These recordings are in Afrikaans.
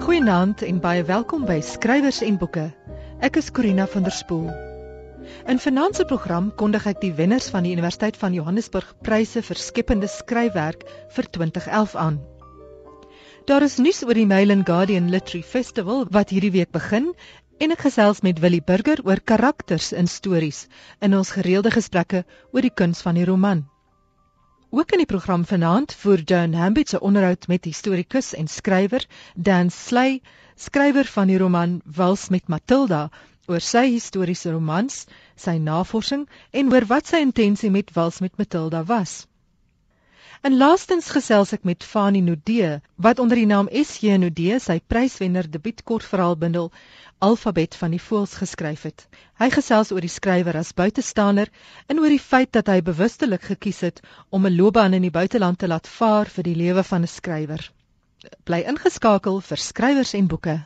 Goeienaand en baie welkom by Skrywers en Boeke. Ek is Corina van der Spool. In vanaand se program kondig ek die wenners van die Universiteit van Johannesburg pryse vir skepende skryfwerk vir 2011 aan. Daar is nuus oor die Mail and Guardian Literary Festival wat hierdie week begin en ek gesels met Willie Burger oor karakters in stories in ons gereelde gesprekke oor die kuns van die roman. Ook in die program vanaand voer Joan Hambidge se onderhoud met historikus en skrywer Dan Sley, skrywer van die roman Wals met Matilda, oor sy historiese romans, sy navorsing en oor wat sy intensie met Wals met Matilda was. En laastens gesels ek met Fani Nudee wat onder die naam SJ Nudee sy pryswenner debuutkortverhaalbundel Alfabet van die Voëls geskryf het. Hy gesels oor die skrywer as buitestander en oor die feit dat hy bewustelik gekies het om 'n loopbaan in die buiteland te laat vaar vir die lewe van 'n skrywer. Bly ingeskakel vir skrywers en boeke.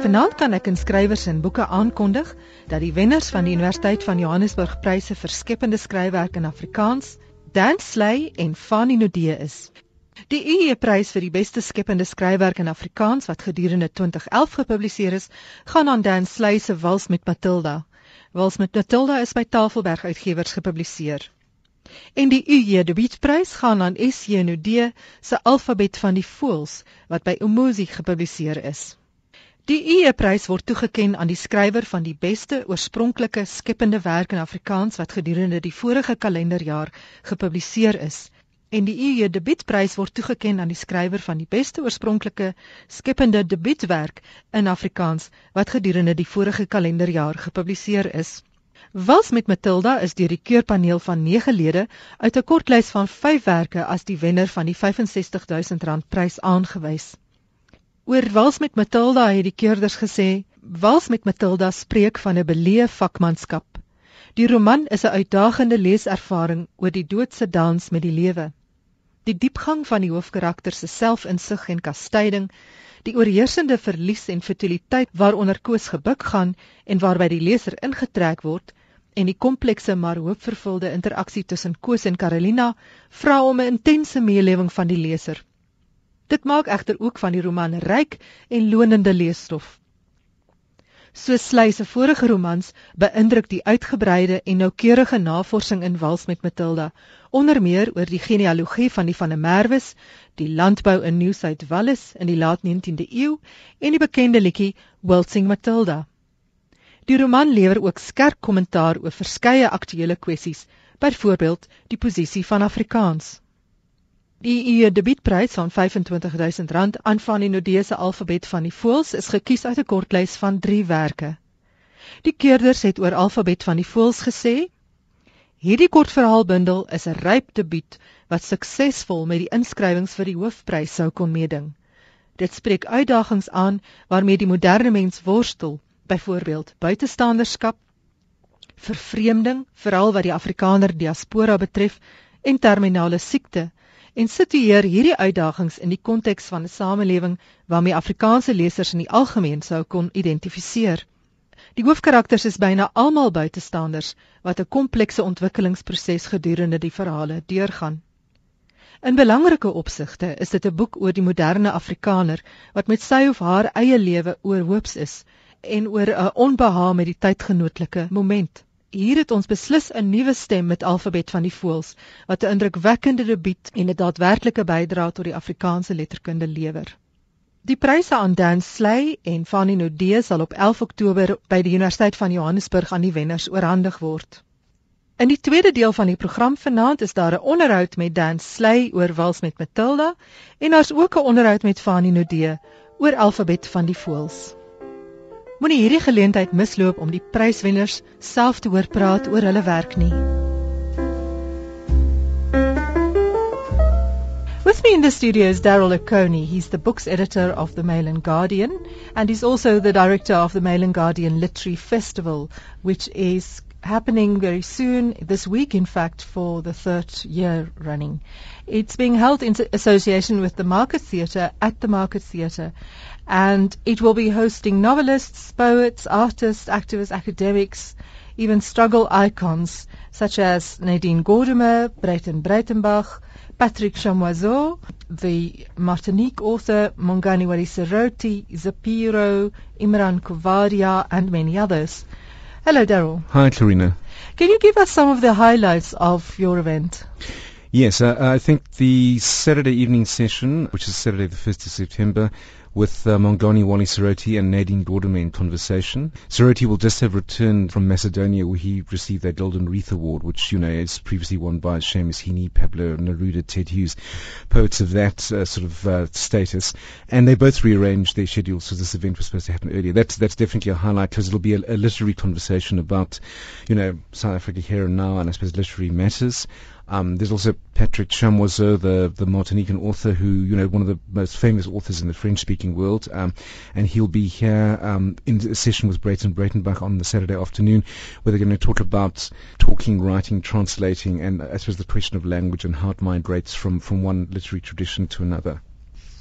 Vanaand kan ek in skrywers en boeke aankondig dat die wenners van die Universiteit van Johannesburg pryse vir skepende skryfwerk in Afrikaans Dan Sley en Fanny Nudee is. Die UE-prys vir die beste skepende skryfwerk in Afrikaans wat gedurende 2011 gepubliseer is, gaan aan Dan Sley se Wals met Matilda. Wals met Matilda is by Tafelberg Uitgewers gepubliseer. En die UE debuutprys gaan aan SJ Nudee se Alfabet van die Voëls wat by Umuzi gepubliseer is. Die UE-prys word toegekend aan die skrywer van die beste oorspronklike skepende werk in Afrikaans wat gedurende die vorige kalenderjaar gepubliseer is. En die UE debuutprys word toegekend aan die skrywer van die beste oorspronklike skepende debuutwerk in Afrikaans wat gedurende die vorige kalenderjaar gepubliseer is. Wals met Matilda is deur die keurpaneel van 9 lede uit 'n kortlys van 5werke as die wenner van die 65000 rand prys aangewys. Oor Wals met Matilda het die keerders gesê, Wals met Matilda spreek van 'n beleë vakmanskap. Die roman is 'n uitdagende leeservaring oor die doodse dans met die lewe. Die diepgang van die hoofkarakter se selfinsig en kastyding, die oorheersende verlies en fertiliteit waaronder Koos gebuk gaan en waarby die leser ingetrek word en die komplekse maar hoopvervulde interaksie tussen Koos en Carolina vra om 'n intense meelewing van die leser. Dit maak egter ook van die roman ryk en lonende leesstof. So Sley se vorige romans beïndruk die uitgebreide en noukeurige navorsing in Wals met Matilda, onder meer oor die genealogie van die van der Merwes, die landbou in Nieu-Suid-Wallis in die laat 19de eeu en die bekende liedjie Waltzing Matilda. Die roman lewer ook skerp kommentaar oor verskeie aktuelle kwessies, byvoorbeeld die posisie van Afrikaans. Die EU debietprys van R25000 aan van die Nodese alfabet van die voëls is gekies uit 'n kortlys van 3 werke. Die keerders het oor alfabet van die voëls gesê: Hierdie kortverhaalbundel is 'n ryp debuut wat suksesvol met die inskrywings vir die hoofprys sou kon meeding. Dit spreek uitdagings aan waarmee die moderne mens worstel, byvoorbeeld buitestanderskap, vervreemding, veral wat die Afrikaner diaspora betref, en terminale siekte en situeer hierdie uitdagings in die konteks van 'n samelewing waarmee Afrikaanse lesers in die algemeen sou kon identifiseer. Die hoofkarakters is byna almal buitestanders wat 'n komplekse ontwikkelingsproses gedurende die verhale deurgaan. In belangrike opsigte is dit 'n boek oor die moderne Afrikaner wat met sy of haar eie lewe oorhoops is en oor 'n onbehaag met die tydgenootlike moment. Hier het ons beslis 'n nuwe stem met alfabet van die voëls wat 'n indrukwekkende debuut en 'n daadwerklike bydrae tot die Afrikaanse letterkunde lewer. Die pryse aan Dan Sley en Fanny Nodee sal op 11 Oktober by die Universiteit van Johannesburg aan die wenners oorhandig word. In die tweede deel van die program vanaand is daar 'n onderhoud met Dan Sley oor Wals met Matilda en daar's ook 'n onderhoud met Fanny Nodee oor alfabet van die voëls. Moenie hierdie geleentheid misloop om die pryswenners self te hoor praat oor hulle werk nie. With me in the studio is Daryl Oconee. He's the books editor of the Mail and Guardian and he's also the director of the Mail and Guardian Literary Festival, which is happening very soon, this week in fact, for the third year running. It's being held in association with the Market Theatre at the Market Theatre and it will be hosting novelists, poets, artists, activists, academics, even struggle icons such as Nadine Gordimer, Breiten Breitenbach, Patrick Chamoiseau, the Martinique author Mongani Walisiroti, Zapiro, Imran Kuvadia, and many others. Hello, Daryl. Hi, Clarina. Can you give us some of the highlights of your event? Yes, uh, I think the Saturday evening session, which is Saturday the 1st of September, with uh, Mongani Wali Siroti and Nadine Gordimer in conversation. Siroti will just have returned from Macedonia where he received that Golden Wreath Award, which, you know, is previously won by Seamus Heaney, Pablo Neruda, Ted Hughes, poets of that uh, sort of uh, status. And they both rearranged their schedules, so this event was supposed to happen earlier. That's, that's definitely a highlight because it'll be a, a literary conversation about, you know, South Africa here and now and I suppose literary matters. Um, there's also Patrick Chamoiseau, the, the Martinican author who, you know, one of the most famous authors in the French-speaking world. Um, and he'll be here um, in a session with Brayton Breitenbach on the Saturday afternoon where they're going to talk about talking, writing, translating, and I suppose the question of language and how it migrates from, from one literary tradition to another.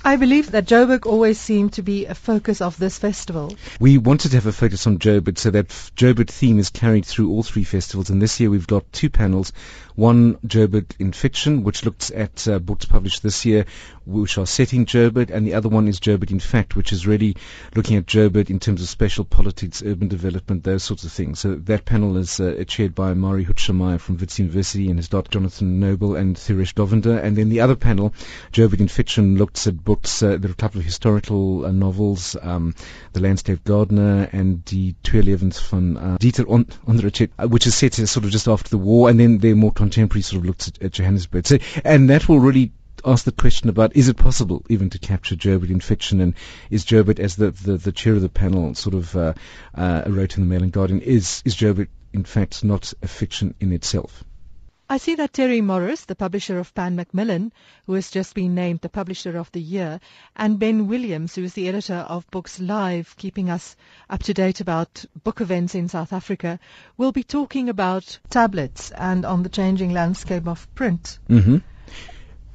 I believe that Joburg always seemed to be a focus of this festival. We wanted to have a focus on Joburg, so that Joburg theme is carried through all three festivals. And this year we've got two panels. One, Joburg in Fiction, which looks at uh, books published this year, which are set in Joburg, and the other one is Joburg in Fact, which is really looking at Joburg in terms of spatial politics, urban development, those sorts of things. So that panel is uh, chaired by Mari Hutschamaya from Wits University and his daughter Jonathan Noble and Thiresh Dovinder. And then the other panel, Joburg in Fiction, looks at books. Uh, there are a couple of historical uh, novels, um, The Landscape Gardener and Die Twee Levens van uh, Dieter Onderichet, uh, which is set sort of just after the war, and then they're more contemporary sort of looks at, at Johannesburg. So, and that will really ask the question about is it possible even to capture Joburg in fiction and is Joburg as the, the, the chair of the panel sort of uh, uh, wrote in the Mail and Guardian is is Joburg in fact not a fiction in itself? I see that Terry Morris, the publisher of Pan Macmillan, who has just been named the Publisher of the Year, and Ben Williams, who is the editor of Books Live, keeping us up to date about book events in South Africa, will be talking about tablets and on the changing landscape of print. Mm-hmm.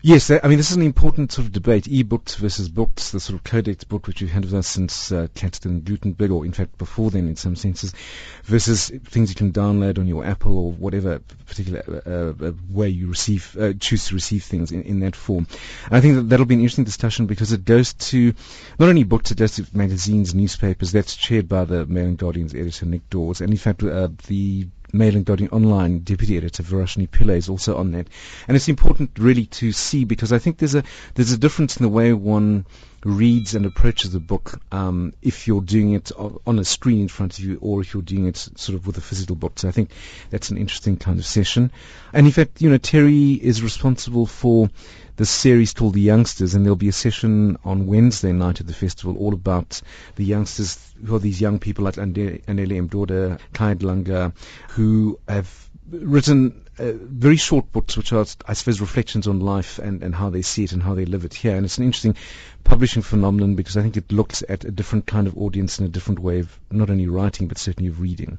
Yes, I mean, this is an important sort of debate, e-books versus books, the sort of codex book which we've had with us since uh, and Gutenberg, or in fact before then in some senses, versus things you can download on your Apple or whatever particular uh, uh, way you receive, uh, choose to receive things in, in that form. And I think that that'll be an interesting discussion because it goes to not only books, it goes to magazines, newspapers, that's chaired by the Mail and Guardian's editor Nick Dawes, and in fact uh, the Mail and Online deputy editor Varashini Pillay is also on that, and it's important really to see because I think there's a there's a difference in the way one reads and approaches a book um, if you're doing it on a screen in front of you or if you're doing it sort of with a physical book. So I think that's an interesting kind of session. And in fact, you know, Terry is responsible for the series called The Youngsters, and there'll be a session on Wednesday night at the festival all about the youngsters, who are these young people like Anele Mdoda, Clyde Langa, who have written uh, very short books, which are, I suppose, reflections on life and, and how they see it and how they live it here. And it's an interesting publishing phenomenon because I think it looks at a different kind of audience and a different way of not only writing but certainly of reading.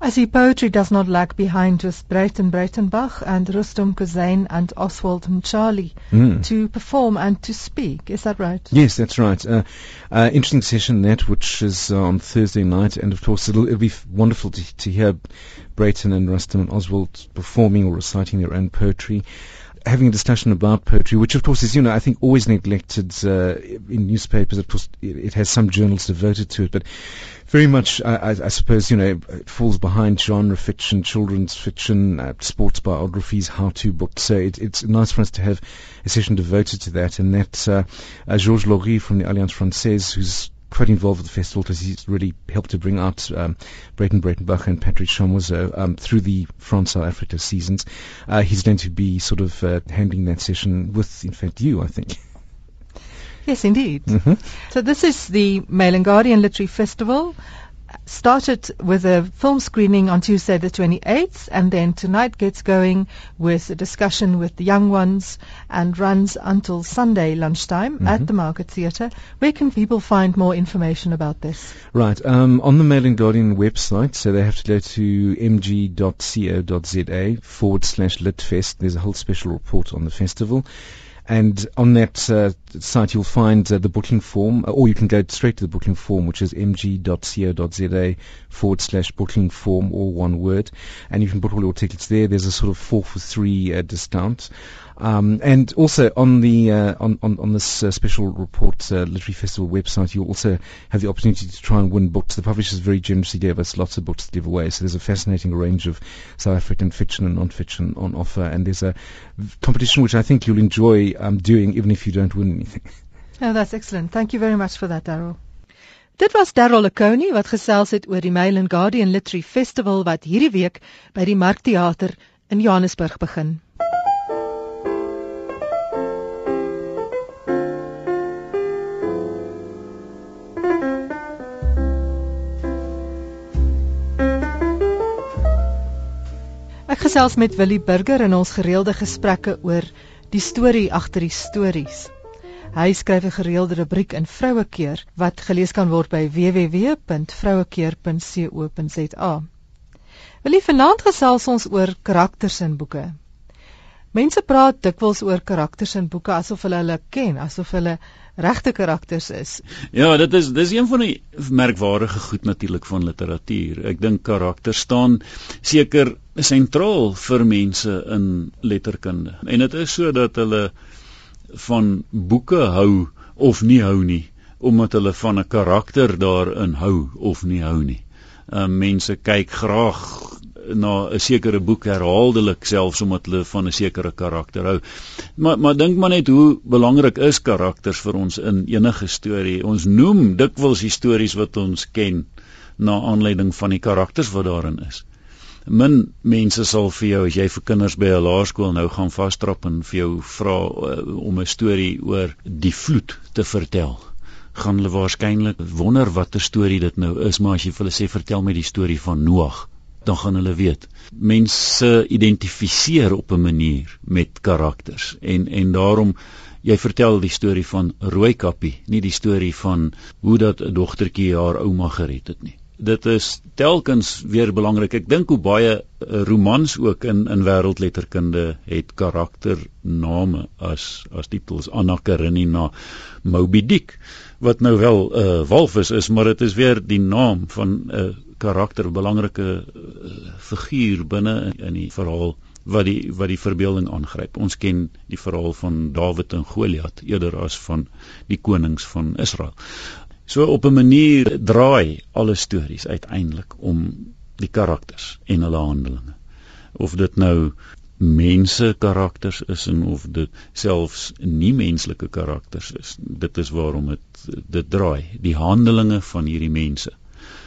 I see poetry does not lag behind with Breiten Breitenbach and Rustum Kuzain and Oswald Mchali mm. to perform and to speak. Is that right? Yes, that's right. Uh, uh, interesting session that, which is uh, on Thursday night, and of course it'll, it'll be f- wonderful to, to hear Brayton and Rustum and Oswald performing or reciting their own poetry having a discussion about poetry, which of course is, you know, I think always neglected uh, in newspapers. Of course, it, has some journals devoted to it, but very much, I, I, suppose, you know, it falls behind genre fiction, children's fiction, uh, sports biographies, how-to books. So it, it's nice for us to have a session devoted to that. And that uh, uh, Georges Laurie from the Alliance Francaise, who's quite involved with the festival because he's really helped to bring out um, Breton Breitenbach and Patrick Chamoiseau um, through the France South Africa seasons. Uh, he's going to be sort of uh, handling that session with, in fact, you, I think. Yes, indeed. Mm-hmm. So this is the Mail and Guardian Literary Festival started with a film screening on Tuesday the 28th and then tonight gets going with a discussion with the young ones and runs until Sunday lunchtime mm-hmm. at the Market Theatre. Where can people find more information about this? Right, um, on the Mail and Guardian website, so they have to go to mg.co.za forward slash litfest. There's a whole special report on the festival. And on that uh, site, you'll find uh, the booking form, uh, or you can go straight to the booking form, which is mg.co.za forward slash booking form, all one word. And you can book all your tickets there. There's a sort of four for three uh, discount. Um, and also on the uh, on, on, on this uh, special report uh, literary festival website, you also have the opportunity to try and win books. The publishers very generously gave us lots of books to give away. So there's a fascinating range of South African fiction and non-fiction on offer, and there's a competition which I think you'll enjoy um, doing, even if you don't win anything. Oh, that's excellent. Thank you very much for that, Daryl. Dit was Darryl Lekoni wat gesels het oor die Mail and Guardian Literary Festival wat hierdie week by die Markteater in Johannesburg begin. Ek gesels met Willie Burger in ons gereelde gesprekke oor die storie agter die stories. Hy skryf 'n gereelde rubriek in Vrouekeer wat gelees kan word by www.vrouekeer.co.za. Willie vanaand gesels ons oor karakters in boeke. Mense praat dikwels oor karakters in boeke asof hulle hulle ken, asof hulle regte karakters is. Ja, dit is dis een van die merkwaardige goed natuurlik van literatuur. Ek dink karakters staan seker sentraal vir mense in letterkunde. En dit is sodat hulle van boeke hou of nie hou nie, omdat hulle van 'n karakter daarin hou of nie hou nie. Uh, mense kyk graag na 'n sekere boek herhaaldelik selfs omdat hulle van 'n sekere karakter hou. Maar maar dink maar net hoe belangrik is karakters vir ons in enige storie. Ons noem dikwels die stories wat ons ken na aanleiding van die karakters wat daarin is. Min mense sal vir jou as jy vir kinders by 'n laerskool nou gaan vastrap en vir jou vra uh, om 'n storie oor die vloed te vertel gaan hulle waarskynlik wonder watter storie dit nou is maar as jy vir hulle sê vertel my die storie van Noag dan gaan hulle weet. Mense identifiseer op 'n manier met karakters en en daarom jy vertel die storie van Rooikappie, nie die storie van hoe dat 'n dogtertjie haar ouma gered het nie. Dit is telkens weer belangrik. Ek dink hoe baie eh, romans ook in in wêreldletterkunde het karaktername as as titels Anna Karenina Moby Dick wat nou wel 'n uh, walvis is, maar dit is weer die naam van 'n uh, karakter, 'n belangrike uh, figuur binne in, in die verhaal wat die wat die verbeelding aangryp. Ons ken die verhaal van Dawid en Goliat eerder as van die konings van Israel. So op 'n manier draai alle stories uiteindelik om die karakters en hulle handelinge. Of dit nou mense karakters is en of dit selfs nie menslike karakters is. Dit is waarom dit dit draai, die handelinge van hierdie mense.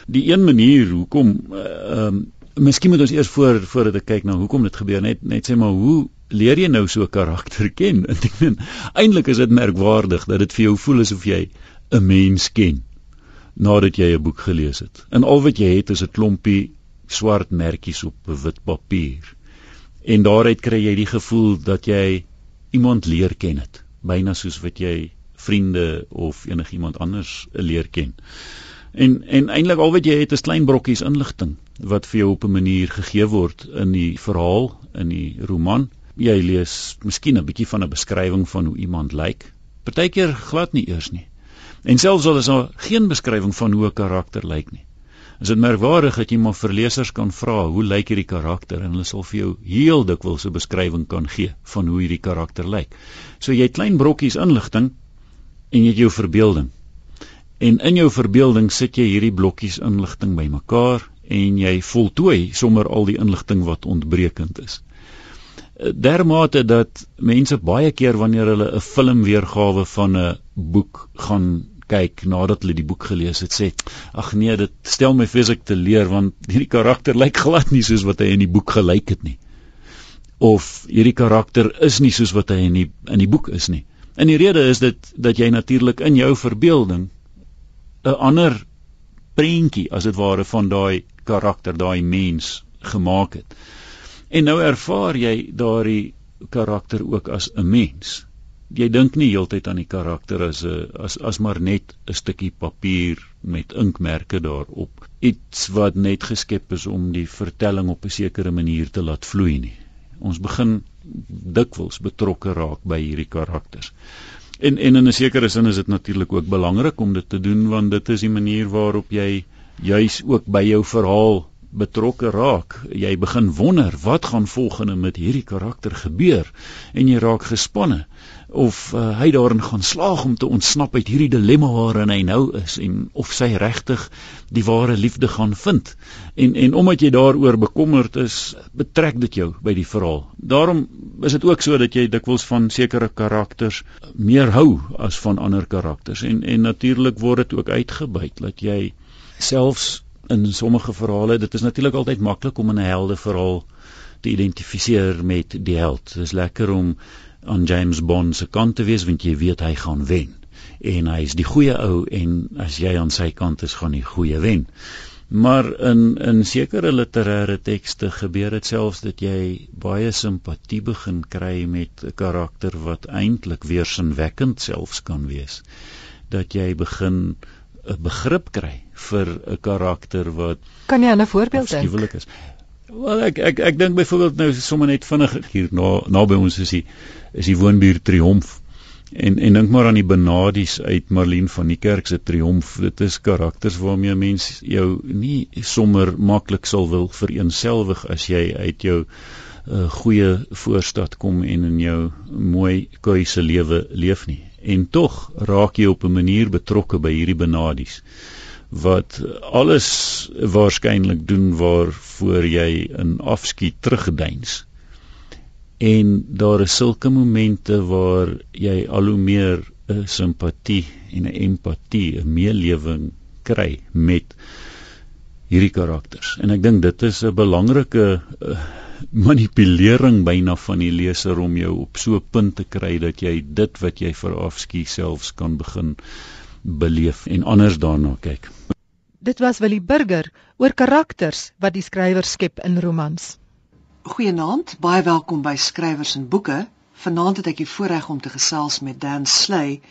Die een manier hoekom ehm uh, miskien moet ons eers voor voordat ek kyk na hoekom dit gebeur net net sê maar hoe leer jy nou so 'n karakter ken? Ek meen eintlik is dit merkwaardig dat dit vir jou voel asof jy 'n mens ken nadat jy 'n boek gelees het. En al wat jy het is 'n klompie swart merkies op 'n wit papier en daaruit kry jy die gevoel dat jy iemand leer ken het byna soos wat jy vriende of enigiemand anders leer ken en en eintlik al wat jy het is klein brokkies inligting wat vir jou op 'n manier gegee word in die verhaal in die roman. Jy lees miskien 'n bietjie van 'n beskrywing van hoe iemand lyk. Partykeer glad nie eers nie. En selfs al is daar geen beskrywing van hoe 'n karakter lyk nie. Is dit merkwaardig dat jy maar verleesers kan vra hoe lyk hierdie karakter? En hulle sal vir jou heel dikwels 'n beskrywing kan gee van hoe hierdie karakter lyk. So jy het klein brokkies inligting en jy het jou verbeelding. En in jou verbeelding sit jy hierdie blokkies inligting bymekaar en jy voltooi sommer al die inligting wat ontbrekend is. Dermate dat mense baie keer wanneer hulle 'n film weergawe van 'n boek gaan kyk nadat hulle die boek gelees het sê ag nee dit stel my fisiek te leer want hierdie karakter lyk glad nie soos wat hy in die boek gelyk het nie of hierdie karakter is nie soos wat hy in die in die boek is nie en die rede is dit dat jy natuurlik in jou verbeelding 'n ander prentjie as dit ware van daai karakter, daai mens gemaak het. En nou ervaar jy daardie karakter ook as 'n mens. Jy dink nie heeltyd aan die karakter as 'n as as maar net 'n stukkie papier met inkmerke daarop. Iets wat net geskep is om die vertelling op 'n sekere manier te laat vloei nie. Ons begin dikwels betrokke raak by hierdie karakters. En en in 'n sekere sin is dit natuurlik ook belangrik om dit te doen want dit is die manier waarop jy juis ook by jou verhaal betrokke raak. Jy begin wonder wat gaan volgende met hierdie karakter gebeur en jy raak gespanne of uh, hy daarin gaan slaag om te ontsnap uit hierdie dilemma waarin hy nou is en of sy regtig die ware liefde gaan vind. En en omdat jy daaroor bekommerd is, betrek dit jou by die verhaal. Daarom is dit ook so dat jy dikwels van sekere karakters meer hou as van ander karakters en en natuurlik word dit ook uitgebuit dat jy selfs in sommige verhale, dit is natuurlik altyd maklik om 'n helde verhaal te identifiseer met die held. Dit is lekker om aan James Bond se kant te wees want jy weet hy gaan wen. En hy is die goeie ou en as jy aan sy kant is, gaan die goeie wen. Maar in in sekere literêre tekste gebeur dit selfs dat jy baie simpatie begin kry met 'n karakter wat eintlik weersinwekkend selfs kan wees. Dat jy begin 'n begrip kry vir 'n karakter wat Kan jy 'n voorbeeld dink? Skuwelik is. Wel ek ek ek dink byvoorbeeld nou sommer net vinnig hier na naby ons is die is die woonbuur Triomf. En en dink maar aan die Benadies uit Marlene van die Kerk se Triomf. Dit is karakters waarmee 'n mens jou nie sommer maklik sal wil vereenselwig as jy uit jou 'n uh, goeie voorstad kom en in jou mooi kuise lewe leef nie en tog raak jy op 'n manier betrokke by hierdie benadies wat alles waarskynlik doen waarvoor jy in afskiet terugdeins en daar is sulke momente waar jy al hoe meer 'n simpatie en 'n empatie 'n meelewing kry met hierdie karakters. En ek dink dit is 'n belangrike uh, manipulering byna van die leser om jou op so 'n punt te kry dat jy dit wat jy verafskie selfs kan begin beleef en anders daarna kyk. Dit was Willie Burger oor karakters wat die skrywer skep in romans. Goeienaand, baie welkom by Skrywers en Boeke. Vanaand het ek die voorreg om te gesels met Dan Sley,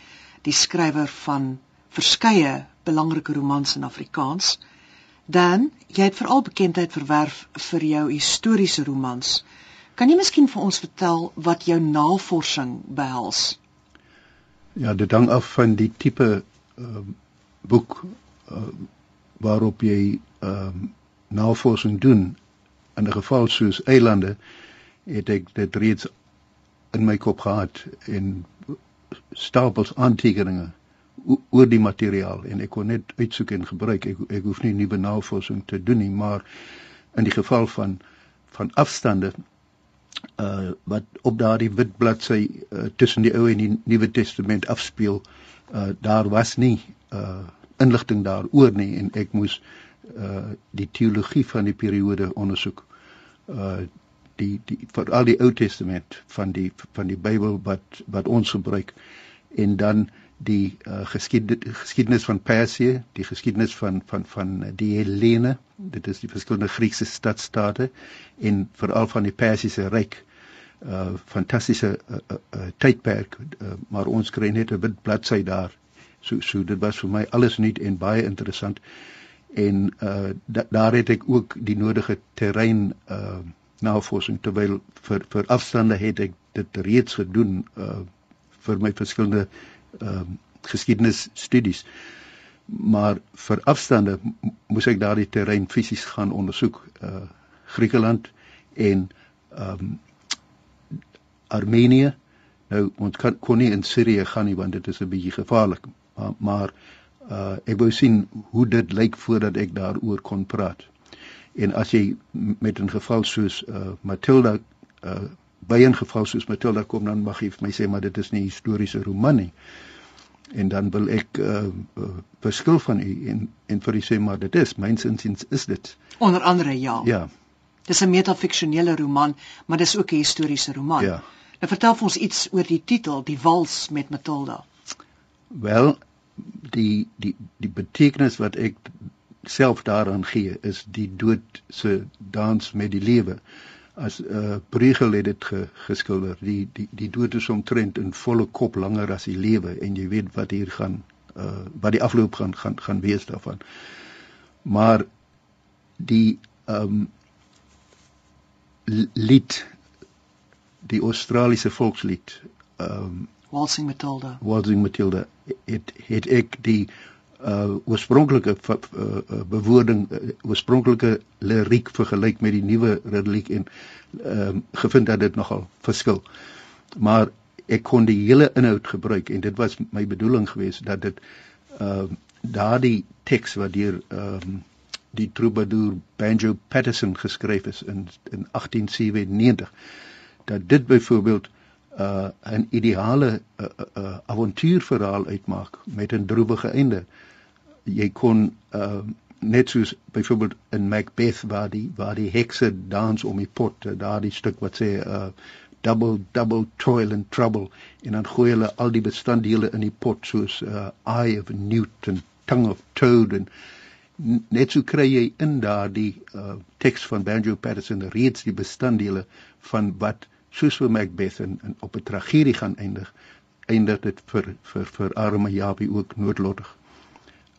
die skrywer van verskeie belangrike romans in Afrikaans. Dan, jy het veral bekendheid verwerf vir jou historiese romans. Kan jy miskien vir ons vertel wat jou navorsing behels? Ja, dit hang af van die tipe uh, boek uh, waarop jy uh, navorsing doen. In 'n geval soos Eilande het ek dit reeds in my kop gehad en stapels aantekeninge oor die materiaal en ek kon net uitsoek en gebruik ek ek hoef nie nuwe navorsing te doen nie maar in die geval van van afstande uh wat op daardie wit bladsy uh, tussen die Ou en die Nuwe Testament afspeel uh daar was nie uh inligting daaroor nie en ek moes uh die teologie van die periode ondersoek uh die die vir al die Ou Testament van die van die Bybel wat wat ons gebruik en dan die uh, geskiedenis, geskiedenis van Persië, die geskiedenis van van van die Hellene, dit is die verskillende Griekse stadstaate en veral van die Persiese ryk. Uh fantastiese uh, uh, uh, tydperk, uh, maar ons kry net 'n wit bladsy daar. So so dit was vir my alles nuut en baie interessant. En uh da, daar het ek ook die nodige terrein uh navorsing terwyl vir vir afstande het ek dit reeds gedoen uh vir my verskillende ehm um, geskiedenisstudies. Maar vir afstande moes ek daardie terrein fisies gaan ondersoek. Uh Griekeland en ehm um, Armenië. Nou ons kan kon nie in Sirië gaan nie want dit is 'n bietjie gevaarlik. Maar, maar uh ek wou sien hoe dit lyk voordat ek daaroor kon praat. En as jy met 'n geval soos uh Matilda uh by 'n geval soos Matilda kom dan mag jy vir my sê maar dit is nie 'n historiese roman nie. En dan wil ek uh, uh verskil van u en en vir u sê maar dit is myns insiens is dit. Onder andere ja. Ja. Dis 'n metafiksionele roman, maar dis ook 'n historiese roman. Ja. Nou vertel vir ons iets oor die titel, Die Wals met Matilda. Wel, die die die betekenis wat ek self daaraan gee is die dood se dans met die lewe. As uh, Bruegel het dit ge, geskilder. Die die die dood is omtrent in volle kop langer as die lewe en jy weet wat hier gaan uh, wat die afloop gaan gaan gaan wees daarvan. Maar die ehm um, lied die Australiese volkslied ehm um, Waltzing Matilda Waltzing Matilda het het ek die uh oorspronklike uh, bewoording uh, oorspronklike liriek vergelyk met die nuwe liriek en ehm uh, gevind dat dit nogal verskil. Maar ek kon die hele inhoud gebruik en dit was my bedoeling geweest dat dit ehm uh, daardie teks wat deur ehm um, die troubadour Banjo Patterson geskryf is in in 1897 dat dit byvoorbeeld uh 'n ideale uh, uh, avontuurverhaal uitmaak met 'n droewige einde. Jy kon uh net soos byvoorbeeld in Macbeth waar die waar die hekse dans om die pot, daardie stuk wat sê uh double double toil and trouble en dan gooi hulle al die bestanddele in die pot soos uh eye of newt and tongue of toad en net so kry jy in daardie uh teks van Banjo Patterson reeds die bestanddele van wat soos vir Macbeth en, en op 'n tragedie gaan eindig eindig dit vir vir vir arme Japie ook noodlottig.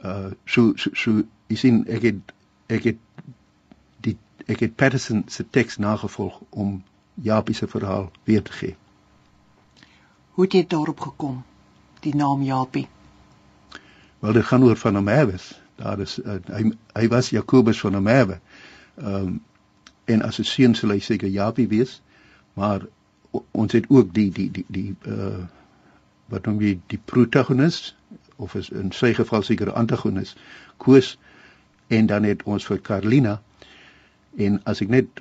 Uh so so, so jy sien ek het ek het die ek het Patterson se teks nagevolg om Japie se verhaal weer te gee. Hoe het jy daarop gekom? Die naam Japie. Wel dit gaan oor van Amawes. Daar is uh, hy hy was Jakobus van Amawe. Ehm um, en as 'n seun sal hy seker Japie wees. Uh maar ons het ook die die die die uh wat noem jy die protagonis of is in sy geval seker antagonis koes en dan het ons vir Carlina en as ek net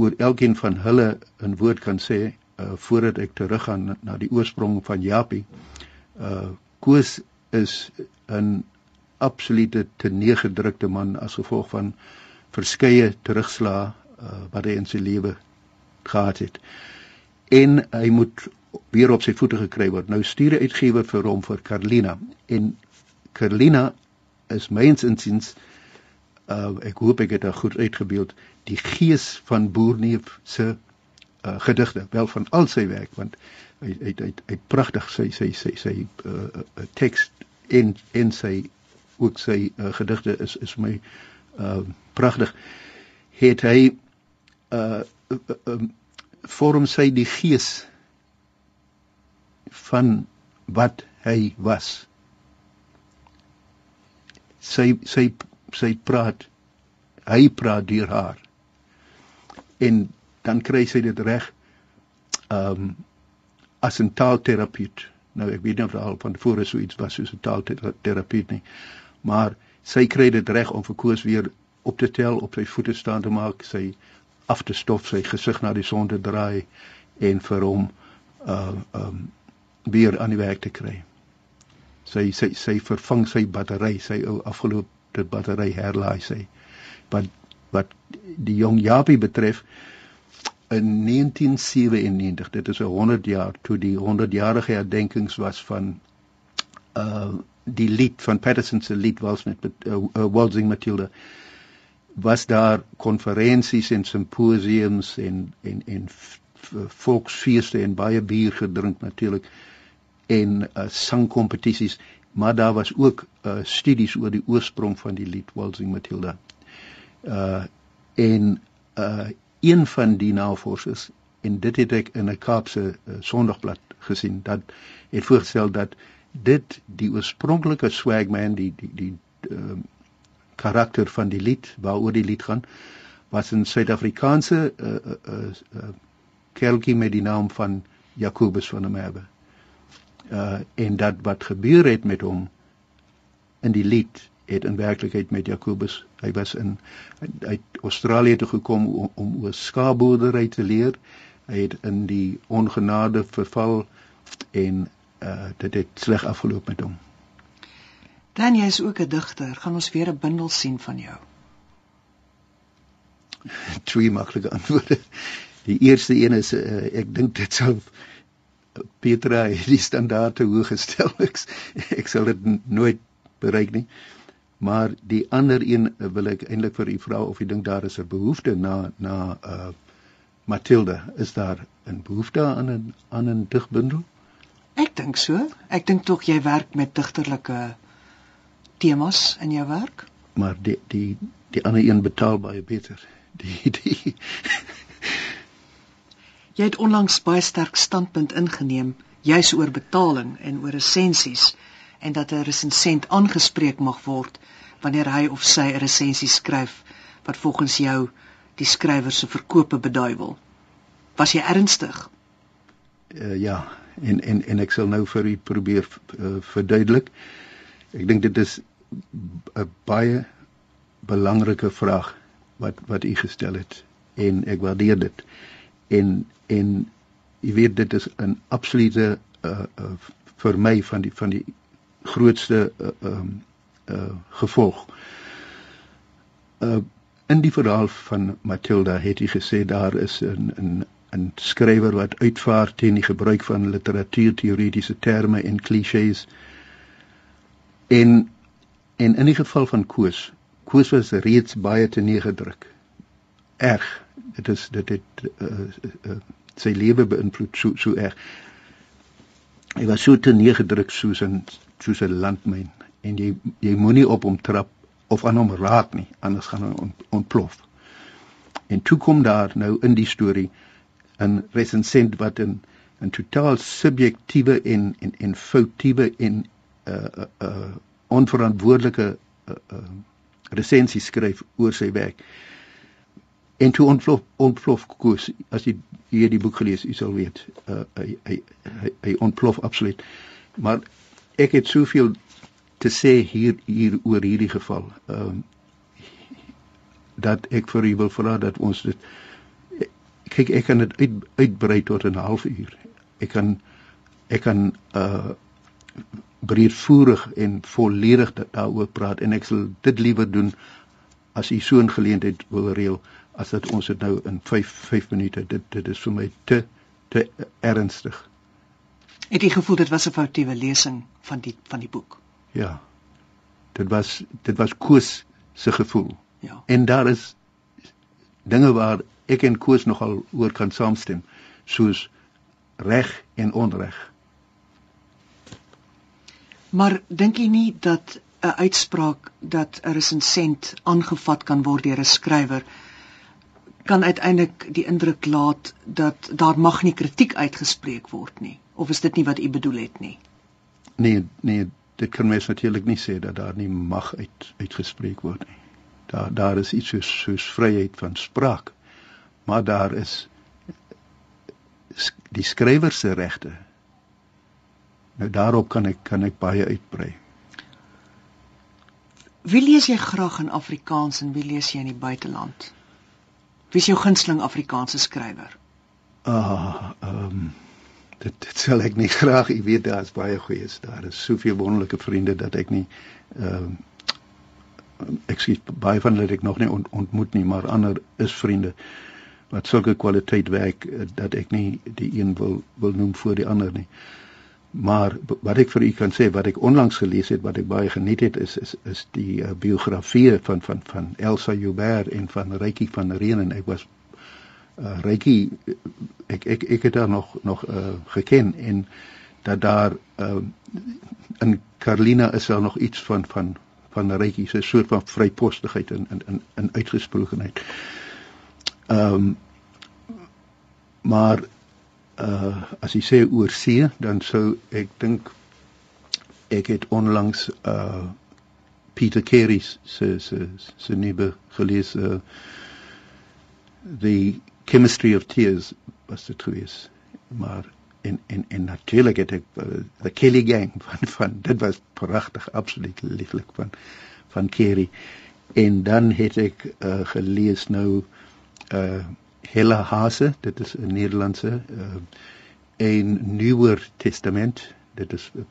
oor elkeen van hulle 'n woord kan sê uh voordat ek teruggaan na, die oorsprong van Japie uh koes is 'n absolute teneegedrukte man as gevolg van verskeie terugslae uh wat hy in sy lewe gehad het. En hy moet weer op sy voete gekry word. Nou stuur 'n uitgewer vir hom vir Carlina en Carlina is myns insiens uh ek hoop ek het dit goed uitgebeeld die gees van Boerneef se uh gedigte wel van al sy werk want hy hy hy, hy pragtig sy sy sy sy uh, uh teks en en sy ook sy uh, gedigte is is vir my uh pragtig het hy uh vorm sy die gees van wat hy was. Sy sy sy praat hy praat deur haar. En dan kry sy dit reg um as 'n taalterapeut nou ek weet nie of al van tevore so iets was soos 'n taalterapeut nie maar sy kry dit reg om vir Koos weer op te tel op sy voete staan te maak sy af te stof, sy gesig na die son te draai en vir hom uh um weer aan die werk te kry. Sy sy sy vervang sy battery, sy ou afgeloopte battery herlaai sy. Wat wat die jong Japie betref in 1997, dit is 'n 100 jaar toe die 100-jarige herdenkings was van uh die lied van Patterson se lied was met uh, uh, Waltzing Matilda was daar konferensies en simposiums en en en volksfeeste en baie bier gedrink natuurlik en uh, sangkompetisies maar daar was ook uh, studies oor die oorsprong van die lied Waltzing Matilda. Uh en uh een van die navorsers en dit het ek in 'n Kaapse uh, Sondagblad gesien dat het voorgestel dat dit die oorspronklike swagman die die die uh, karakter van die lied waaroor die lied gaan was 'n Suid-Afrikaanse uh, uh, uh, uh, kereltjie met die naam van Jakobus van der Merwe. Uh en dat wat gebeur het met hom in die lied het in werklikheid met Jakobus. Hy was in uit Australië toe gekom om, om oor skaapboerdery te leer. Hy het in die ongenade verval en uh dit het sleg afgeloop met hom. Dan jy is ook 'n digter, gaan ons weer 'n bundel sien van jou. Twee maklike antwoorde. Die eerste een is uh, ek dink dit sou Petra het die standaarde hoog gestel. Ek, ek sal dit nooit bereik nie. Maar die ander een wil ek eintlik vir u vra of u dink daar is 'n behoefte na na uh Matilda, is daar 'n behoefte aan 'n aan 'n digbundel? Ek dink so. Ek dink tog jy werk met digterlike temas in jou werk. Maar die die die ander een betaal baie beter. Die die Jy het onlangs baie sterk standpunt ingeneem juis oor betaling en oor resensies en dat 'n resensent aangespreek mag word wanneer hy of sy 'n resensie skryf wat volgens jou die skrywer se verkope beduiwel. Was jy ernstig? Uh, ja, en en en ek sal nou vir u probeer uh, verduidelik. Ek dink dit is 'n baie belangrike vraag wat wat u gestel het en ek waardeer dit. En en jy weet dit is 'n absolute uh, uh vir my van die van die grootste uh um uh gevolg. Uh in die verhaal van Matilda het hy gesê daar is 'n 'n 'n skrywer wat uitvaar teen die gebruik van literatuurteoretiese terme en klisjées. En en in die geval van Koos, Koos was reeds baie te neergedruk. Erg. Dit is dit het uh, uh, sy lewe beïnvloed so so erg. Hy was so te neergedruk soos 'n soos 'n landmyn en jy jy moenie op hom trap of aan hom raak nie anders gaan hy ontplof. En toe kom daar nou in die storie 'n resensent wat 'n 'n totaal subjektiewe en en en foutiewe en uh, uh, uh, onverantwoordelike uh, uh, resensie skryf oor sy werk. En toe ontplof ontplof koers as jy hier die boek gelees, jy sal weet, uh, hy, hy hy hy ontplof absoluut. Maar ek het soveel te sê hier hier oor hierdie geval. Ehm um, dat ek vir u wil vra dat ons dit kyk ek kan dit uit, uitbrei tot 'n halfuur. Ek kan ek kan uh breedvoerig en volledig daaroor praat en ek sal dit liewer doen as u so 'n geleentheid wil reël as dit ons dit nou in 5 5 minute dit dit is vir my te te ernstig. Het jy gevoel dit was 'n foutiewe lesing van die van die boek? Ja. Dit was dit was Koos se gevoel. Ja. En daar is dinge waar ek en Koos nogal oor kan saamstem, soos reg en onreg. Maar dink jy nie dat 'n uitspraak dat 'n resensent aangevat kan word deur 'n skrywer kan uiteindelik die indruk laat dat daar mag nie kritiek uitgespreek word nie? Of is dit nie wat u bedoel het nie? Nee nee dit kan mens natuurlik nie sê dat daar nie mag uit uitgespreek word nie. Daar daar is iets soos soos vryheid van spraak maar daar is die skrywer se regte nou daarop kan ek kan ek baie uitbrei Wie lees jy graag in Afrikaans en wie lees jy in die buiteland? Wie is jou gunsteling Afrikaanse skrywer? Ah, ehm um, dit dit sal ek nie graag, jy weet daar's baie goeies. Daar is soveel wonderlike vriende dat ek nie ehm um, ek sien baie van hulle ek nog nie ont, ontmoet nie, maar ander is vriende wat sulke kwaliteit werk eh, dat ek nie die een wil wil noem voor die ander nie. Maar wat ek vir u kan sê wat ek onlangs gelees het wat ek baie geniet het is is is die uh, biografie van van van Elsa Joubert en van Rykie van Reen en ek was uh, Rykie ek ek ek het daar nog nog uh, geken en dat daar uh, in Carlina is daar nog iets van van van Rykie se soort van vrypostigheid en in in in uitgesprokenheid. Ehm um, maar uh as jy sê oor see, dan sou ek dink ek het onlangs uh Peter Carey se se se nuwe gelees uh the chemistry of tears was dit gewees. Maar en en en natuurlik het ek uh, the Kelly gang van van dit was pragtig absoluut lieflik van van Carey. En dan het ek uh gelees nou uh Hella Hase, dit is 'n Nederlandse uh een nuwer testament. Dit is 'n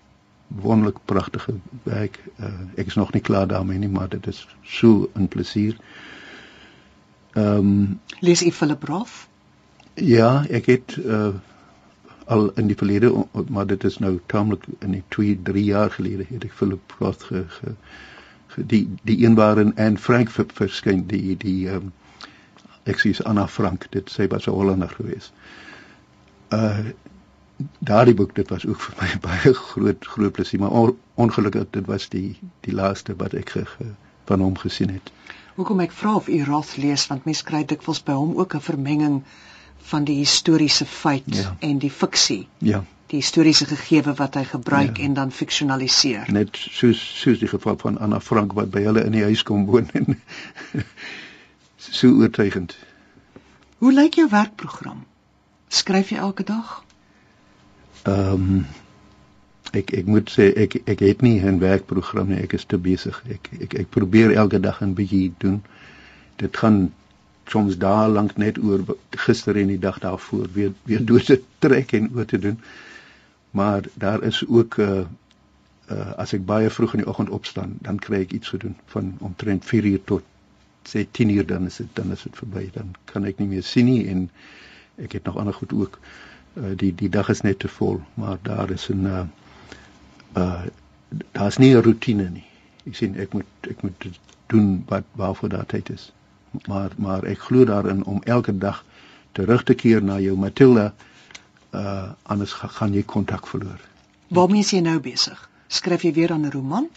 wonderlik pragtige werk. Uh ek is nog nie klaar daarmee nie, maar dit is so 'n plesier. Ehm um, lees u Philip Roth? Ja, ek het uh al in die verlede maar dit is nou taamlik in die 2 3 jaar gelede het ek Philip Roth ge, ge die die een waarin Anne Frank verskyn die die ehm um, ek sê Anna Frank dit sê was 'n Hollander geweest. Uh daardie boek dit was ook vir my baie groot groot plesier maar on, ongelukkig dit was die die laaste wat ek ge, ge, van hom gesien het. Hoekom ek vra of u Roth lees want mens kry dikwels by hom ook 'n vermenging van die historiese feit ja. en die fiksie. Ja. Die historiese gegewe wat hy gebruik ja. en dan fiksionaliseer. Net soos soos die geval van Anna Frank wat by hulle in die huis kom woon en so oortuigend. Hoe lyk jou werkprogram? Skryf jy elke dag? Ehm um, ek ek moet sê ek ek het nie 'n werkprogram nie, ek is te besig. Ek ek ek probeer elke dag 'n bietjie doen. Dit gaan soms daar lank net oor gister en die dag daarvoor weer weer deur te trek en oor te doen. Maar daar is ook 'n uh, uh, as ek baie vroeg in die oggend opstaan, dan kry ek iets gedoen van omtrent 4 uur tot sê 10 uur dan is dit dan is dit verby. Dan kan ek nie meer sien nie en ek het nog ander goed ook. Uh, die die dag is net te vol, maar daar is 'n uh, uh daar's nie 'n rotine nie. Ek sien ek moet ek moet doen wat waarvoor daar tyd is. Maar maar ek glo daarin om elke dag terug te keer na jou Matilda uh anders gaan jy kontak verloor. Waarmee is jy nou besig? Skryf jy weer aan 'n roman?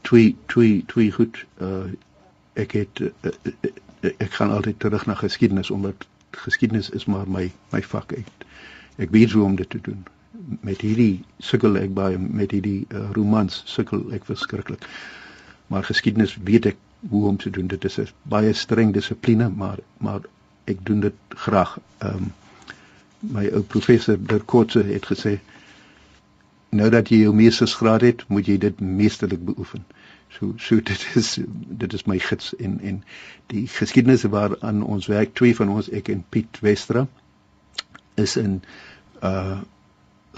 Twee twee twee goed uh ek het uh, uh, ek gaan altyd terug na geskiedenis omdat geskiedenis is maar my my vak ek ek weet hoe om dit te doen met hierdie sukkel ek baie met hierdie uh, romans sukkel ek verskriklik. Maar geskiedenis weet ek hoe om te doen. Dit is 'n baie streng dissipline, maar maar ek doen dit graag. Ehm um, my ou professor Dirkotse het gesê nou dat jy jou meestersgraad het, moet jy dit meesterlik beoefen. So so dit is dit is my gids en en die geskiedenis waaraan ons werk, twee van ons, ek en Piet Westra is in uh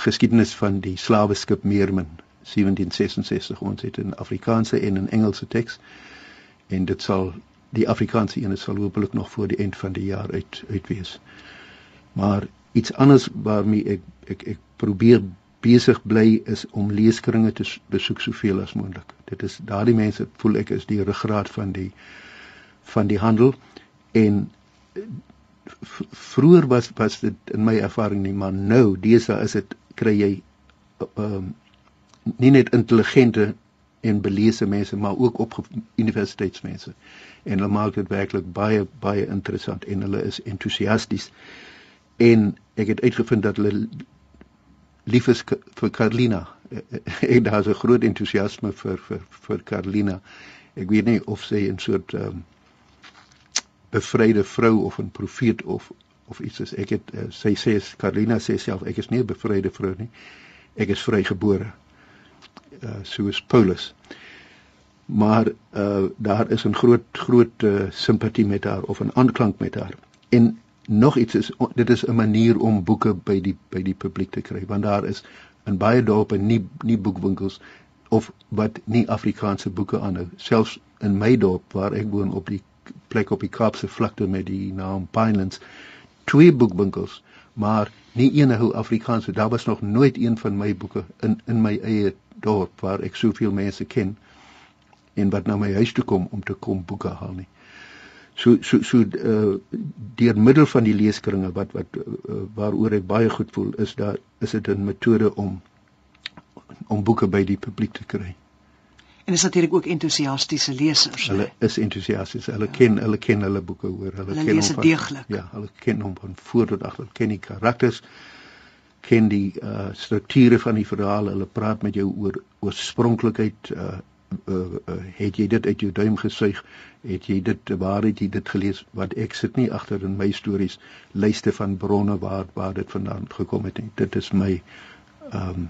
geskiedenis van die slaweskip Meermin 1766 ons het in Afrikaanse en in Engelse teks en dit sal die Afrikaanse een sal hopelik nog voor die eind van die jaar uit uit wees. Maar iets anders waarmee ek ek ek probeer besig bly is om leeskringe te besoek soveel as moontlik. Dit is daardie mense voel ek is die ruggraat van die van die handel en vroeër was was dit in my ervaring nie maar nou dese is dit kry jy ehm um, nie net intelligente en belese mense maar ook op universiteitsmense en hulle maak dit werklik baie baie interessant en hulle is entoesiasties en ek het uitgevind dat hulle lief is vir Carlina en daar's 'n groot entoesiasme vir vir vir Carlina ek weet nie of sy 'n soort ehm um, bevryde vrou of 'n profeet of of iets is. Ek het uh, sy sê Carolina sê self ek is nie 'n bevryde vrou nie. Ek is vrygebore. Uh, soos Paulus. Maar uh, daar is 'n groot groot uh, simpatie met haar of 'n aanklank met haar. En nog iets is dit is 'n manier om boeke by die by die publiek te kry want daar is in baie dorpe nie nie boekwinkels of wat nie Afrikaanse boeke aanhou selfs in my dorp waar ek woon op die plek op die Kaapse vlakte met die naam Pinelands twee boekwinkels maar nie een hou Afrikaans so daar was nog nooit een van my boeke in in my eie dorp waar ek soveel mense ken en wat na my huis toe kom om te kom boeke haal nie so so so uh, deur middel van die leeskringe wat wat uh, waaroor ek baie goed voel is daar is dit 'n metode om om boeke by die publiek te kry En is natuurlik ook entoesiastiese lesers. Hulle he? is entoesiasties. Hulle ja. ken hulle ken hulle boeke hoor. Hulle, hulle ken hom van deeglik. Ja, hulle ken hom van voor tot agter. Hulle ken die karakters, ken die uh strukture van die verhaal. Hulle praat met jou oor oorspronklikheid uh Uh, uh, het jy dit uit jou duim gesuig het jy dit waar het jy dit gelees wat ek sit nie agter in my stories lyste van bronne waar waar dit vandaan gekom het nie dit is my ehm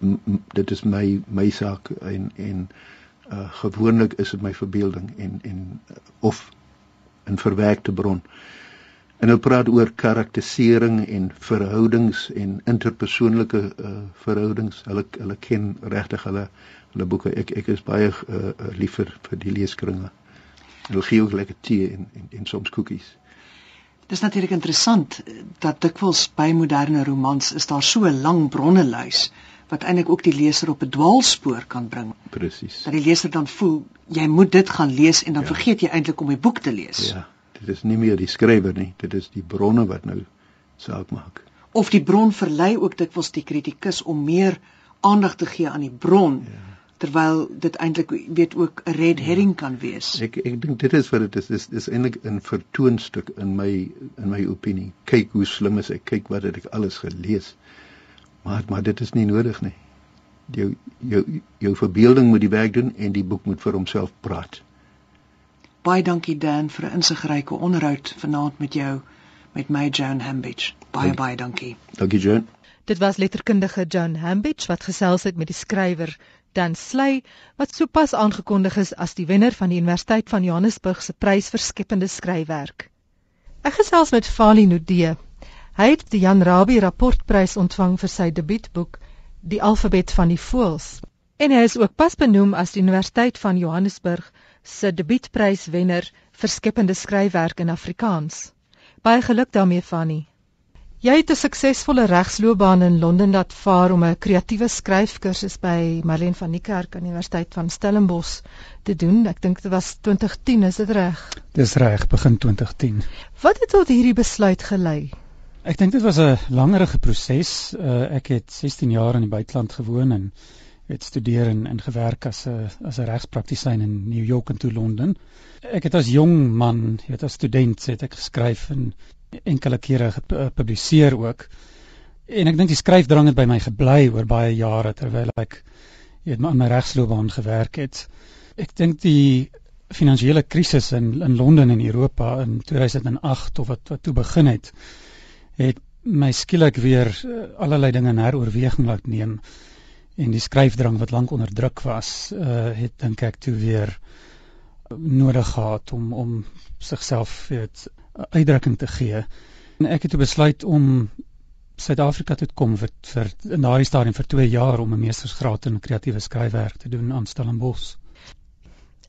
um, dit is my my saak en en uh, gewoonlik is dit my verbeelding en en of 'n verwerkte bron. En hulle praat oor karakterisering en verhoudings en interpersoonlike uh, verhoudings. Hulle hulle ken regtig hulle hulle boeke. Ek ek is baie uh, lief vir vir die leeskringe. Hulle gee ook lekker tee en en, en soms koekies. Dit is natuurlik interessant dat dikwels by moderne romans is daar so 'n lang bronnelys wat eintlik ook die leser op 'n dwaalspoor kan bring. Presies. Dat die leser dan voel jy moet dit gaan lees en dan ja. vergeet jy eintlik om die boek te lees. Ja, dit is nie meer die skrywer nie, dit is die bronne wat nou saak maak. Of die bron verlei ook dikwels die kritikus om meer aandag te gee aan die bron. Ja terwyl dit eintlik weet ook 'n red ja. herring kan wees. Ek ek dink dit is wat dit is. Dis dis eintlik 'n vertoonstuk in my in my opinie. Kyk hoe slim is ek. Kyk wat het ek alles gelees. Maar maar dit is nie nodig nie. Jou jou jou verbeelding moet die werk doen en die boek moet vir homself praat. Baie dankie Dan vir 'n insigryke onderhoud vanaand met jou met my Joan Hambidge. Baie dankie. baie dankie. Dankie Joan. Dit was letterkundige Joan Hambidge wat gesels het met die skrywer Dan Sley wat sopas aangekondig is as die wenner van die Universiteit van Johannesburg se prys vir skepende skryfwerk. Ek gesels met Fali Nudee. Hy het die Jan Rabie rapportprys ontvang vir sy debuutboek Die alfabet van die voëls. En hy is ook pas benoem as die Universiteit van Johannesburg se debuutpryswenner vir skepende skryfwerk in Afrikaans. Baie geluk daarmee Fani. Jy het 'n suksesvolle regsloopbaan in Londen laat vaar om 'n kreatiewe skryfkursus by Marlene van Niekerk aan die Universiteit van Stellenbosch te doen. Ek dink dit was 2010, is dit reg? Dis reg, begin 2010. Wat het tot hierdie besluit gelei? Ek dink dit was 'n langerige proses. Uh, ek het 16 jaar in die buiteland gewoon en het studeer en, en gewerk as 'n as 'n regspraktisyn in New York en toe Londen. Ek het as jong man, jy weet as student, het ek geskryf en enkele kere gepubliseer ook. En ek dink die skryfdrang het by my gebly oor baie jare terwyl ek weet aan my regsloopbaan gewerk het. Ek dink die finansiële krisis in in Londen en Europa in 2008 of wat wat toe begin het, het my skielik weer uh, allerlei dinge heroorweging laat neem en die skryfdrang wat lank onderdruk was, uh, het dink ek toe weer nodig gehad om om sigself weet uitdrukking te gee. En ek het besluit om Suid-Afrika toe te kom vir vir in daardie stadium vir 2 jaar om 'n meestersgraad in kreatiewe skryfwerk te doen aan Stellenbosch.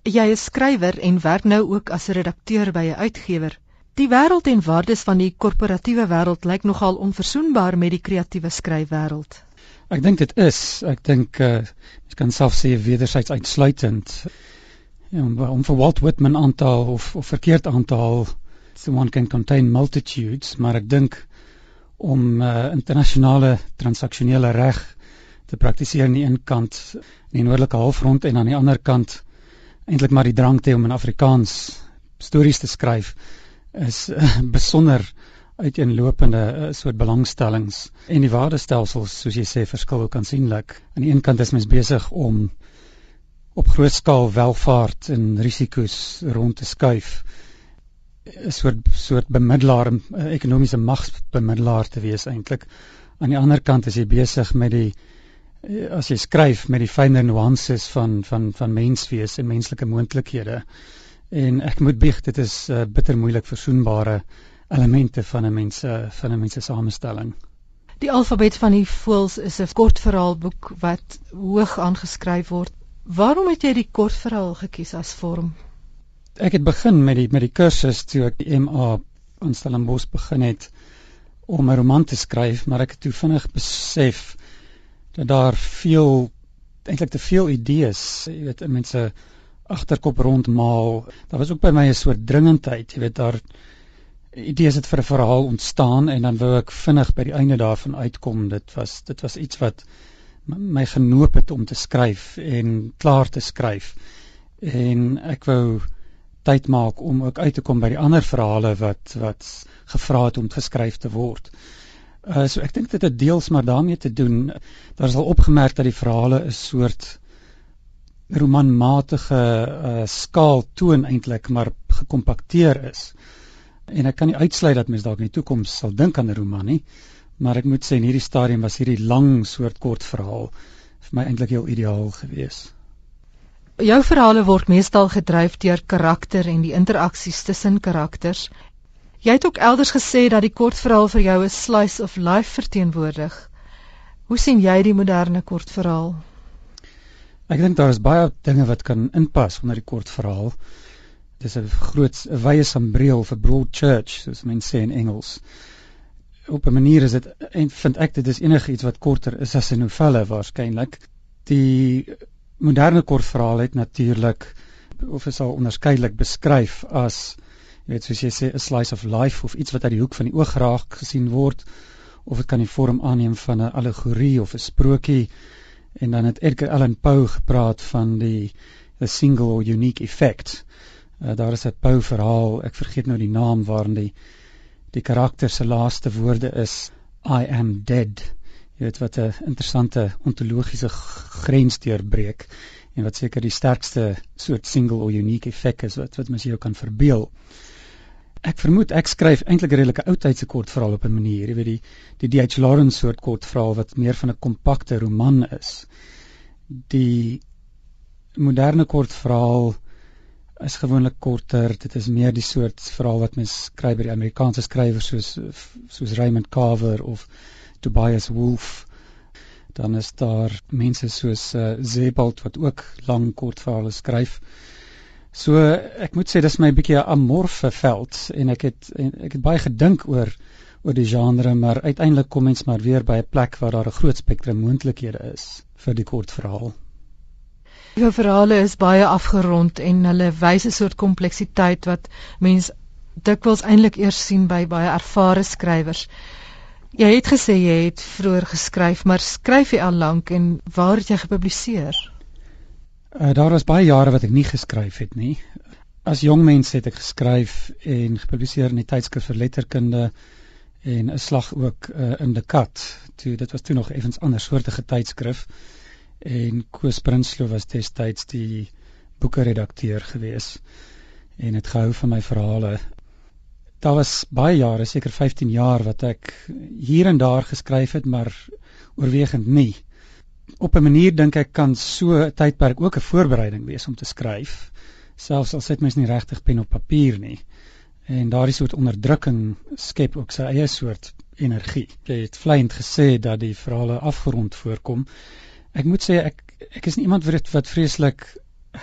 Jy is skrywer en werk nou ook as 'n redakteur by 'n uitgewer. Die wêreld en waardes van die korporatiewe wêreld lyk nogal onverzoenbaar met die kreatiewe skryfwêreld. Ek dink dit is. Ek dink uh, ek kan self sê wederzijds uitsluitend. Ja, om, om vir Walt Whitman aantal of of verkeerd aantal so one can contain multitudes, maar ek dink om uh, internasionale transaksionele reg te praktiseer aan die een kant in die noordelike halfrond en aan die ander kant eintlik maar die drang te om in Afrikaans stories te skryf is uh, besonder uiteenlopende uh, soort belangstellings en die waardestelsels soos jy sê verskil ook aansienlik. Aan die een kant is mens besig om op groot skaal welvaart en risiko's rond te skuif 'n soort soort bemiddelaar, 'n ekonomiese magsbemiddelaar te wees eintlik. Aan die ander kant is jy besig met die eh, as jy skryf met die fynere nuances van van van menswees en menslike moontlikhede. En ek moet bieg dit is uh, bitter moeilik versoenbare elemente van 'n mens van 'n mens se samestelling. Die alfabet van die voëls is 'n kortverhaalboek wat hoog aangeskryf word. Waarom het jy die kortverhaal gekies as vorm? Ek het begin met die met die kursus toe ek die MA in Stellenbosch begin het om 'n roman te skryf, maar ek het toe vinnig besef dat daar veel eintlik te veel idees, jy weet, mense agterkop rondmaal. Daar was ook by my 'n soort dringendheid, jy weet, daar idees het vir 'n verhaal ontstaan en dan wou ek vinnig by die einde daarvan uitkom. Dit was dit was iets wat my genoop het om te skryf en klaar te skryf. En ek wou tyd maak om ook uit te kom by die ander verhale wat wat gevra het om geskryf te word. Uh so ek dink dit het deels maar daarmee te doen. Daar is al opgemerk dat die verhale 'n soort romanmatige uh skaal toon eintlik maar gekompakteer is. En ek kan nie uitsluit dat mens dalk in die toekoms sal dink aan 'n roman nie, maar ek moet sê in hierdie stadium was hierdie lang soort kort verhaal vir my eintlik heel ideaal geweest. Jou verhale word meestal gedryf deur karakter en die interaksies tussen karakters. Jy het ook elders gesê dat die kortverhaal vir jou 'n slice of life verteenwoordig. Hoe sien jy die moderne kortverhaal? Ek dink daar is baie dinge wat kan inpas onder die kortverhaal. Dit is 'n groot wye sambreel vir broad church, soos mense sê in Engels. op 'n manier is dit en vind ek dit is enigiets wat korter is as 'n novelle waarskynlik. Die moderne kortverhaal het natuurlik of is al onderskeidelik beskryf as jy weet soos jy sê 'n slice of life of iets wat uit die hoek van die oog raak gesien word of dit kan die vorm aanneem van 'n allegorie of 'n sprokie en dan het Edgar Allan Poe gepraat van die a single or unique effect. Uh, daar is 'n Poe verhaal, ek vergeet nou die naam waarin die die karakter se laaste woorde is I am dead. Jy weet wat 'n interessante ontologiese grens deurbreek en wat seker die sterkste soort single or unique effek is wat wat mens jou kan verbeel. Ek vermoed ek skryf eintlik 'n redelike oudtydse kortverhaal op 'n manier, jy weet die die D.H. Lawrence soort kortverhaal wat meer van 'n kompakte roman is. Die moderne kortverhaal is gewoonlik korter. Dit is meer die soort verhaal wat mens skryf by die Amerikaanse skrywers soos soos Raymond Carver of Tobias Wolff. Dan is daar mense soos uh, Zebald wat ook lang kortverhale skryf. So ek moet sê dis my bietjie 'n amorfe veld en ek het en ek het baie gedink oor oor die genre maar uiteindelik kom mens maar weer by 'n plek waar daar 'n groot spektrum moontlikhede is vir die kortverhaal. Jou verhale is baie afgerond en hulle wys 'n soort kompleksiteit wat mens dikwels eintlik eers sien by baie ervare skrywers. Jy het gesê jy het vroeër geskryf, maar skryf jy al lank en waar het jy gepubliseer? Uh, daar was baie jare wat ek nie geskryf het nie. As jong mens het ek geskryf en gepubliseer in die tydskrif vir letterkunde en 'n slag ook uh, in die kat. Toe dit was toe nog effens ander soortige tydskrif en Koos Prinsloo was destyds die boeke redakteur gewees en het gehou van my verhale. Daar was baie jare, seker 15 jaar wat ek hier en daar geskryf het, maar oorwegend nie. Op 'n manier dink ek kan so 'n tydperk ook 'n voorbereiding wees om te skryf selfs al sit mens nie regtig pen op papier nie. En daardie soort onderdrukking skep ook sy eie soort energie. Jy het vleiend gesê dat die verhale afgerond voorkom. Ek moet sê ek ek is nie iemand wat wat vreeslik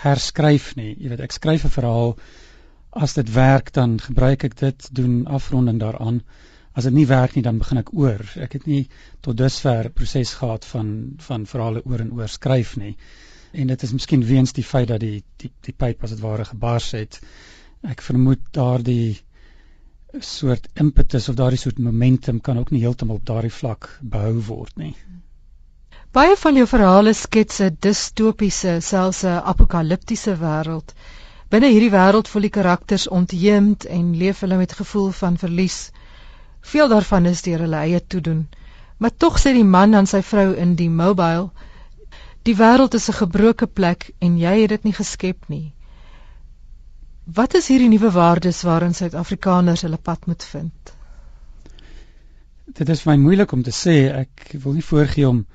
herskryf nie. Jy weet ek skryf 'n verhaal as dit werk dan gebruik ek dit doen afronding daaraan as dit nie werk nie dan begin ek oor. Ek het nie tot dusver proses gehad van van verhale oor en oor skryf nie. En dit is miskien weens die feit dat die die die pyp as dit ware gebars het. Ek vermoed daardie soort impetus of daardie soort momentum kan ook nie heeltemal op daardie vlak behou word nie. Baie van jou verhale skets 'n distopiese, selfs 'n apokaliptiese wêreld. Binne hierdie wêreld voel die karakters ontheemd en leef hulle met gevoel van verlies. Veel daarvan is deur hulle eie toedoen. Maar tog sê die man aan sy vrou in die mobile: "Die wêreld is 'n gebroke plek en jy het dit nie geskep nie." Wat is hierdie nuwe waardes waarin Suid-Afrikaners hulle pad moet vind? Dit is my moeilik om te sê. Ek wil nie voorgee om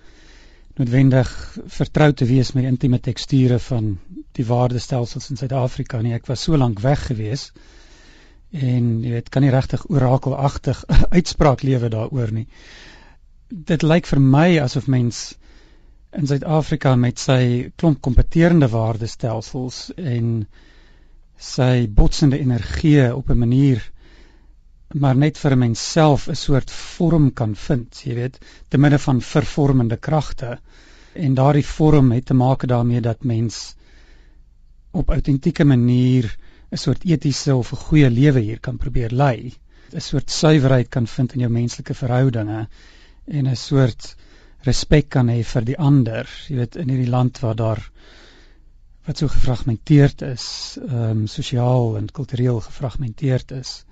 noodwendig vertrou te wees met die intieme teksture van die waardestelsels in Suid-Afrika nie. Ek was so lank weg geweest en jy weet kan nie regtig orakelagtig uitspraak lewe daaroor nie. Dit lyk vir my asof mens in Suid-Afrika met sy klomp kompeterende waardestelsels en sy botsende energie op 'n manier maar net vir 'n mens self 'n soort vorm kan vind, jy weet, te midde van vervormende kragte. En daardie vorm het te maak daarmee dat mens op autentieke manier 'n soort etiese of 'n goeie lewe hier kan probeer lei. 'n soort suiwerheid kan vind in jou menslike verhoudinge en 'n soort respek kan hê vir die ander. Jy weet in hierdie land waar daar wat so gefragmenteerd is, ehm um, sosiaal en kultureel gefragmenteerd is.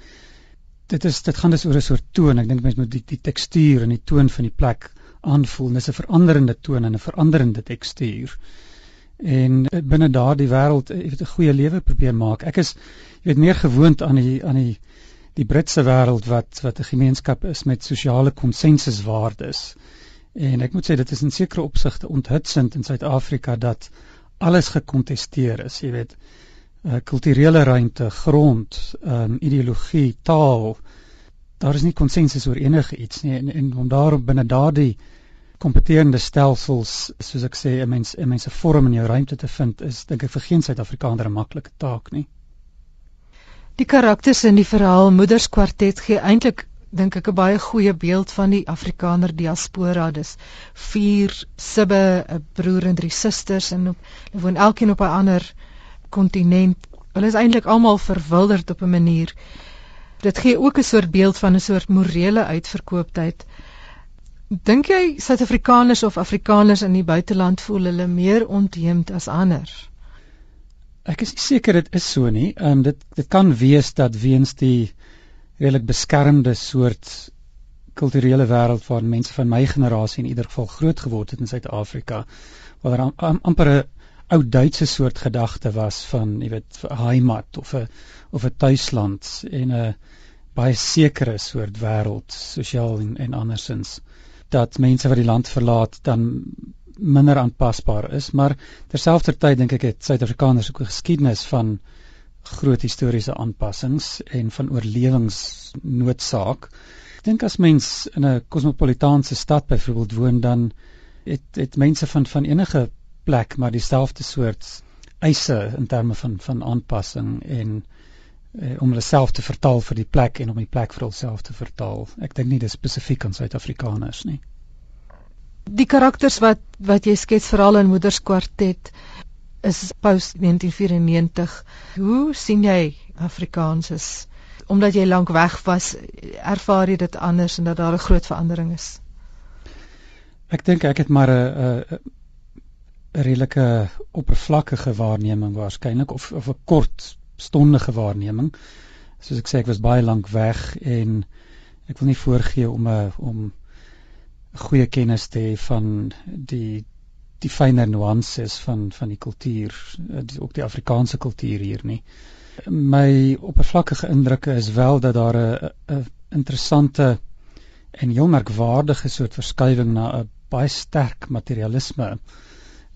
Dit is dit gaan dus oor 'n soort toon. Ek dink mense moet die die tekstuur en die toon van die plek aanvoel. Dis 'n veranderende toon en 'n veranderende tekstuur en binne daardie wêreld jy weet 'n goeie lewe probeer maak. Ek is jy weet meer gewoond aan die aan die die Britse wêreld wat wat 'n gemeenskap is met sosiale konsensuswaardes. En ek moet sê dit is in sekere opsigte onthutsend in Suid-Afrika dat alles gekontesteer is, jy weet, uh, kulturele ruimte, grond, um, ideologie, taal. Daar is nie konsensus oor enige iets nie en, en om daarop binne daardie kompeterende stelsels soos ek sê 'n mens 'n mens se vorm in jou ruimte te vind is dink ek vir geen Suid-Afrikaner 'n maklike taak nie. Die karakters in die verhaal Moederskwartet gee eintlik dink ek 'n baie goeie beeld van die Afrikaner diaspora. Dis vier sibbe, 'n broer en drie susters en hulle woon elkeen op 'n ander kontinent. Hulle is eintlik almal verwilderd op 'n manier. Dit gee ook 'n soort beeld van 'n soort morele uitverkooptheid. Dink jy Suid-Afrikaners of Afrikaners in die buiteland voel hulle meer ontheemd as ander? Ek is seker dit is so nie. Ehm um, dit dit kan wees dat weens die redelik beskermde soort kulturele wêreld waar mense van my generasie in ieder geval groot geword het in Suid-Afrika waar daar am, amper 'n ou Duitse soort gedagte was van, jy weet, heimat of 'n of 'n tuisland en 'n baie sekere soort wêreld sosiaal en, en andersins dat mense wat die land verlaat dan minder aanpasbaar is, maar terselfdertyd dink ek het Suid-Afrikaners ook 'n geskiedenis van groot historiese aanpassings en van oorlewingsnoodsaak. Ek dink as mens in 'n kosmopolitaanse stad byvoorbeeld woon dan het het mense van van enige plek maar dieselfde soort eise in terme van van aanpassing en eh, om hulle self te vertaal vir die plek en om die plek vir hulself te vertaal. Ek dink nie dis spesifiek aan Suid-Afrikaners nie. Die karakters wat wat jy skets veral in Moederskwartet is post 1994. Hoe sien jy Afrikaans is omdat jy lank weg was, ervaar jy dit anders en dat daar 'n groot verandering is? Ek dink ek het maar 'n redelike oppervlakkige waarneming waarskynlik of of 'n kort stondige waarneming. Soos ek sê ek was baie lank weg en ek wil nie voorgee om 'n om goeie kennis te hê van die die fynere nuances van van die kultuur, eh, die, ook die Afrikaanse kultuur hier nie. My oppervlakkige indrukke is wel dat daar 'n 'n interessante en heel merkwaardige soort verskywing na 'n baie sterk materialisme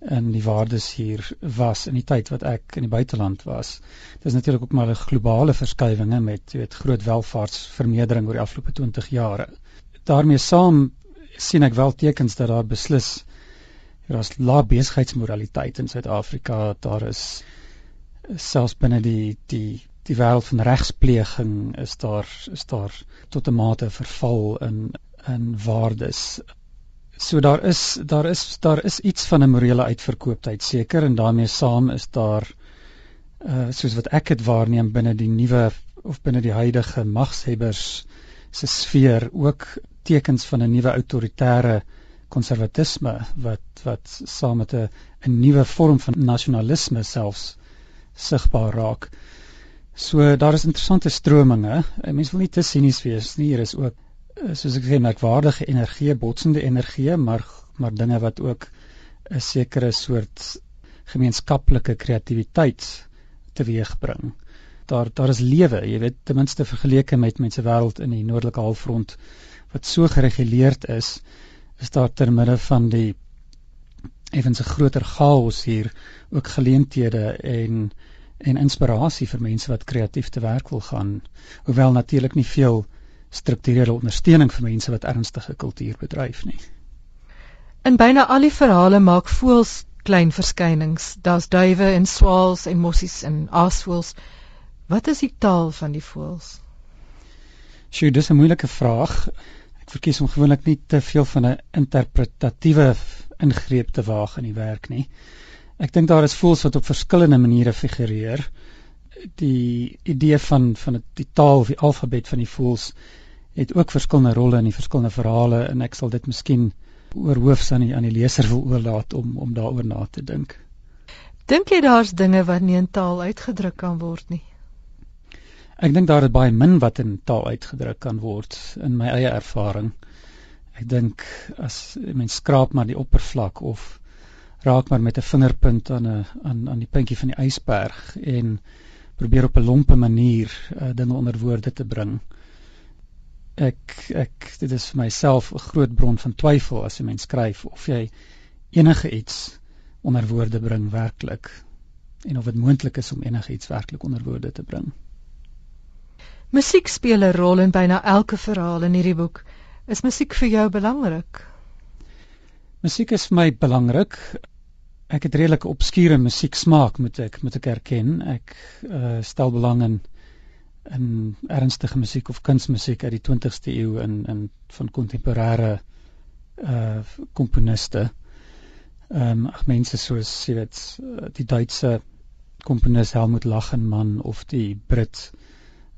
in die waardes hier was in die tyd wat ek in die buiteland was. Dit is natuurlik ook maar 'n globale verskywinge met weet groot welvaartsvermeerdering oor die afgelope 20 jare. daarmee saam sien ek wel tekens dat daar beslis daar is lae besigheidsmoraliteit in Suid-Afrika. Daar is selfs binne die die die wêreld van regspleging is daar is daar tot 'n mate verval in in waardes. So daar is daar is daar is iets van 'n morele uitverkooptheid seker en daarmee saam is daar uh soos wat ek dit waarneem binne die nuwe of binne die huidige magshebbers se sfeer ook tekens van 'n nuwe autoritaire konservatisme wat wat saam met 'n 'n nuwe vorm van nasionalisme selfs sigbaar raak. So daar is interessante strominge. Mense wil nie te sinies wees nie. Hier is ook soos ek sê merkwaardige energie, botsende energie, maar maar dinge wat ook 'n sekere soort gemeenskaplike kreatiwiteit teweegbring. Daar daar is lewe, jy weet, ten minste vergeleke met mense wêreld in die noordelike halfrond wat so gereguleerd is, is daar ter midde van die effens 'n groter chaos hier ook geleenthede en en inspirasie vir mense wat kreatief te werk wil gaan, hoewel natuurlik nie veel strukturele ondersteuning vir mense wat ernstige kultuur bedryf nie. In byna al die verhale maak voëls klein verskynings. Daar's duwe en swaals en mossies en aasvoëls. Wat is die taal van die voëls? Sjoe, dis 'n moeilike vraag ek verkies om gewoonlik nie te veel van 'n interpretatiewe ingreep te waag in die werk nie. Ek dink daar is voels wat op verskillende maniere figureer. Die idee van van die taal of die alfabet van die voels het ook verskillende rolle in die verskillende verhale en ek sal dit miskien oorhoofs aan die aan die leser wil oorlaat om om daaroor na te dink. Dink jy daar's dinge wat nie in taal uitgedruk kan word nie? Ek dink daar is baie min wat in taal uitgedruk kan word in my eie ervaring. Ek dink as mens skraap maar die oppervlak of raak maar met 'n vingerpunt aan 'n aan aan die puntjie van die ysberg en probeer op 'n lompe manier uh, dinge onder woorde te bring. Ek ek dit is vir myself 'n groot bron van twyfel as 'n mens skryf of jy enige iets onder woorde bring werklik en of dit moontlik is om enige iets werklik onder woorde te bring. Musiek speel 'n rol in byna elke verhaal in hierdie boek. Is musiek vir jou belangrik? Musiek is vir my belangrik. Ek het redelike obskure musiek smaak, moet ek moet ek erken. Ek uh, stel belang in in ernstige musiek of kunsmusiek uit die 20ste eeu in in van kontemporêre uh komponiste. Ehm um, ag mense soos jy weet die Duitse komponis Helmut Lachenmann of die Brit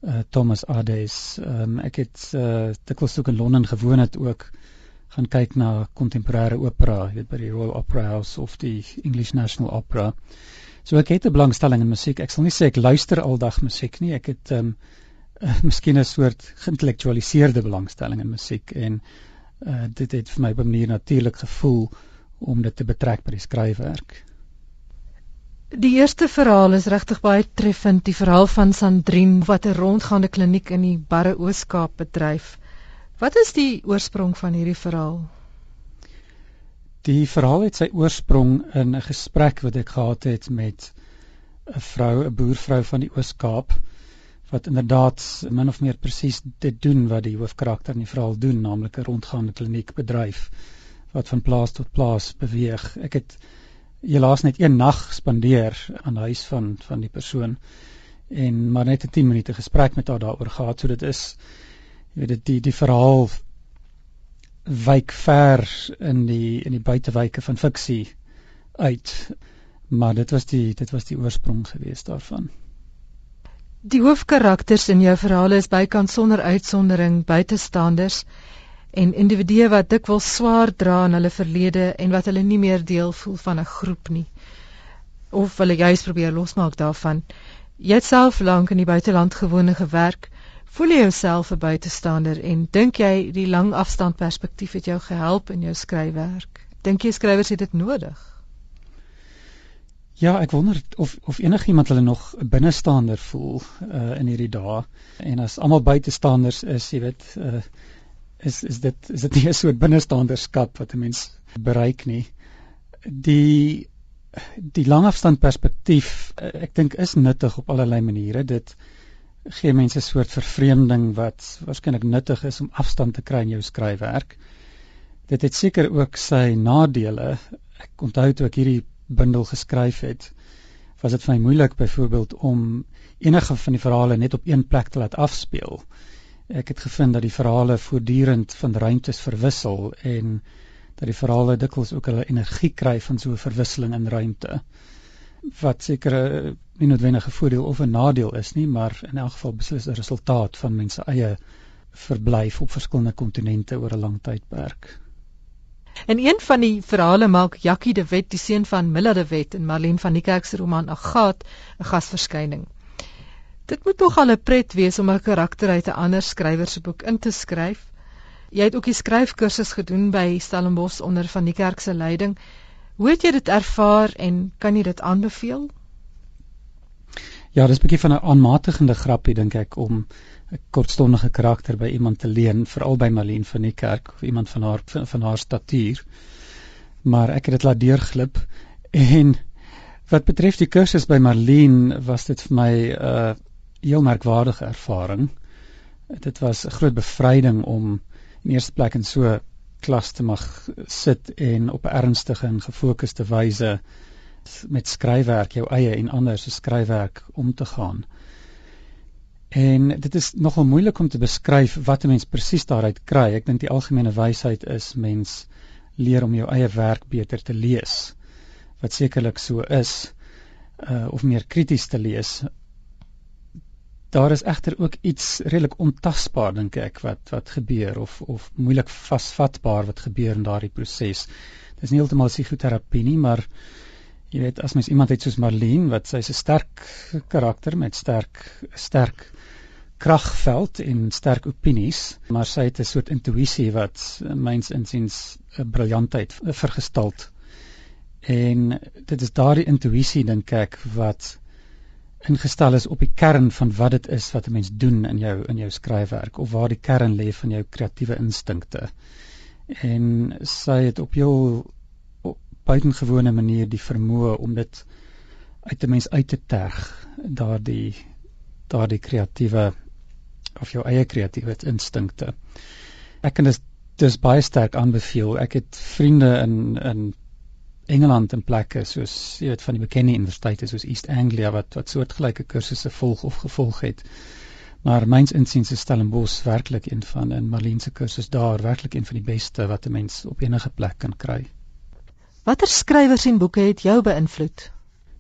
uh Thomas Ades. Ehm um, ek het uh dikwels ook in Londen gewoon het ook gaan kyk na kontemporêre opera, jy weet by die Royal Opera House of die English National Opera. So ek het 'n belangstelling in musiek. Ek sal nie sê ek luister aldag musiek nie. Ek het ehm um, uh, miskien 'n soort geïntellektualiseerde belangstelling in musiek en uh, dit het vir my op 'n manier natuurlik gevoel om dit te betrek by die skryfwerk. Die eerste verhaal is regtig baie treffend, die verhaal van Sandrine wat 'n rondgaande kliniek in die Barre Ooskaap bedryf. Wat is die oorsprong van hierdie verhaal? Die verhaal het sy oorsprong in 'n gesprek wat ek gehad het met 'n vrou, 'n boervrou van die Oos-Kaap wat inderdaad min of meer presies dit doen wat die hoofkarakter in die verhaal doen, naamlik 'n rondgaande kliniek bedryf wat van plaas tot plaas beweeg. Ek het helaas net een nag spandeer aan huis van van die persoon en maar net 'n 10 minute gesprek met haar daaroor gehad. So dit is jy weet dit die die verhaal wyk ver in die in die buitewyke van fiksie uit. Maar dit was die dit was die oorsprong geweest daarvan. Die hoofkarakters in jou verhale is bykans sonder uitsondering buitestanders en individue wat dikwels swaar dra in hulle verlede en wat hulle nie meer deel voel van 'n groep nie of hulle juis probeer losmaak daarvan. Jy het self lank in die buiteland gewone gewerk. Voel jy jouself 'n buitestander en dink jy die lang afstand perspektief het jou gehelp in jou skryfwerk? Dink jy skrywers het dit nodig? Ja, ek wonder of of enigiemand hulle nog 'n binnestander voel uh in hierdie dae. En as almal buitestanders is, jy weet, uh is is dit is dit nie 'n soort binnestanderskap wat 'n mens bereik nie. Die die langafstand perspektief uh, ek dink is nuttig op allerlei maniere. Dit gee mense 'n soort vervreemding wat waarskynlik nuttig is om afstand te kry in jou skryfwerk. Dit het seker ook sy nadele. Ek onthou toe ek hierdie bundel geskryf het, was dit vir my moeilik byvoorbeeld om enige van die verhale net op een plek te laat afspeel. Ek het gevind dat die verhale voortdurend van ruimtes verwissel en dat die verhale dikwels ook hulle energie kry van so 'n verwisseling in ruimte wat seker nie noodwendige voordeel of 'n nadeel is nie, maar in elk geval beslis 'n resultaat van mense eie verblyf op verskillende kontinente oor 'n lang tydperk. In een van die verhale maak Jackie de Wet, die seun van Milla de Wet in Marlene van die Kerk se roman Agat, 'n gasverskyning. Dit moet tog al 'n pret wees om 'n karakter uit 'n ander skrywer se boek in te skryf. Jy het ook die skryfkursus gedoen by Stellenbosch onder van die kerk se leiding. Hoe het jy dit ervaar en kan jy dit aanbeveel? Ja, dis 'n bietjie van 'n aanmatigende grappie dink ek om 'n kortstondige karakter by iemand te leen, veral by Marlene van die kerk of iemand van haar van haar statuur. Maar ek het dit laat deurglip en wat betref die kursus by Marlene was dit vir my 'n uh, heel merkwaardige ervaring. Dit was 'n groot bevryding om in eerste plek in so klas te mag sit en op ernstige en gefokusde wyse met skryfwerk jou eie en ander se skryfwerk om te gaan. En dit is nogal moeilik om te beskryf wat 'n mens presies daaruit kry. Ek dink die algemene wysheid is mens leer om jou eie werk beter te lees. Wat sekerlik so is uh of meer krities te lees daar is egter ook iets redelik ontasbaar dink ek wat wat gebeur of of moeilik vasvatbaar wat gebeur in daardie proses. Dit is nie heeltemal psigoterapie nie, maar jy weet as mens iemand het soos Marlene wat sy's 'n sterk karakter met sterk sterk kragveld en sterk opinies, maar sy het 'n soort intuïsie wat myns insiens 'n briljantheid vergestald. En dit is daardie intuïsie dink ek wat ingestel is op die kern van wat dit is wat 'n mens doen in jou in jou skryfwerk of waar die kern lê van jou kreatiewe instinkte. En sy het op jou buitengewone manier die vermoë om dit uit 'n mens uit te terg, daardie daardie kreatiewe of jou eie kreatiewe instinkte. Ek kan dit dis baie sterk aanbeveel. Ek het vriende in in Engeland in plekke soos jy weet van die bekende universiteite soos East Anglia wat wat soortgelyke kursusse volg of gevolg het. Maar myns insiens is Stellenbosch werklik een van in Marlene se kursus daar werklik een van die beste wat 'n mens op enige plek kan kry. Watter skrywers en boeke het jou beïnvloed?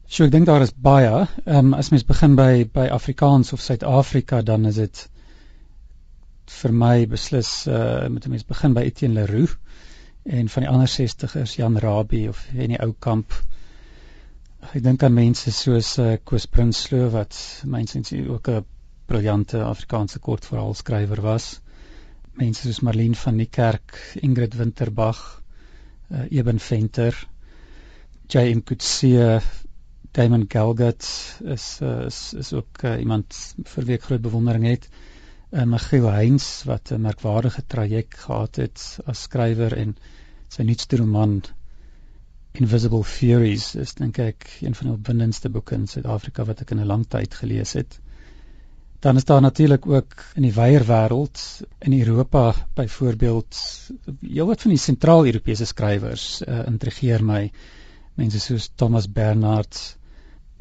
So ek dink daar is baie. Ehm um, as mens begin by by Afrikaans of Suid-Afrika dan is dit vir my beslis uh met 'n mens begin by Etienne Leroux en van die ander 60ers Jan Rabie of Henny Oukamp. Ek dink aan mense soos uh, Koos Prinsloo wat mense ook 'n briljante Afrikaanse kortverhaalskrywer was. Mense soos Marlene van die Kerk, Ingrid Winterbag, uh, Eben Venter, J.M. Coetzee, Damon Galgut is uh, is is ook uh, iemand vir wie ek groot bewondering het. Uh, Michiel Heinz wat 'n merkwaardige traject gehad het as skrywer en sy nuutste roman Invisible Furies is dink ek een van die opwindendste boeke in Suid-Afrika wat ek in 'n lang tyd gelees het. Dan is daar natuurlik ook in die wyeer wêreld in Europa byvoorbeeld heelwat van die sentraal-Europese skrywers uh, intrigeer my mense soos Thomas Bernhard,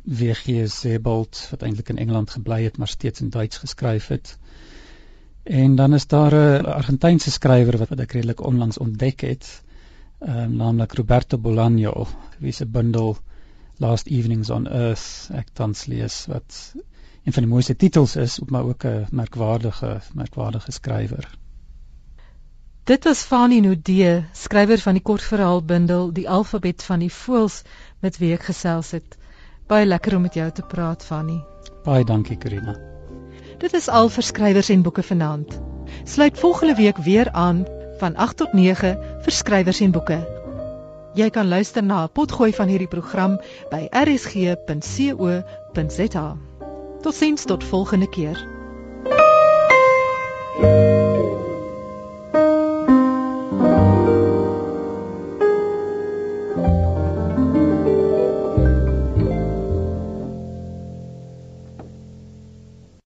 W.G. Sebald wat eintlik in Engeland gebly het maar steeds in Duits geskryf het. En dan is daar 'n Argentynse skrywer wat, wat ek redelik onlangs ontdek het, um, naamlik Roberto Bolaño, wie se bundel Last Evenings on Earth ek tans lees wat een van die mooiste titels is, maar ook 'n merkwaardige merkwaardige skrywer. Dit was Fanie Nudee, skrywer van die kortverhaalbundel Die Alfabet van die Voëls met wie ek gesels het. Baie lekker om met jou te praat, Fanie. Baie dankie, Karina. Dit is al vir skrywers en boeke vanaand. Sluit volgende week weer aan van 8 tot 9 vir skrywers en boeke. Jy kan luister na 'n potgooi van hierdie program by rsg.co.za. Totsiens tot volgende keer. thank you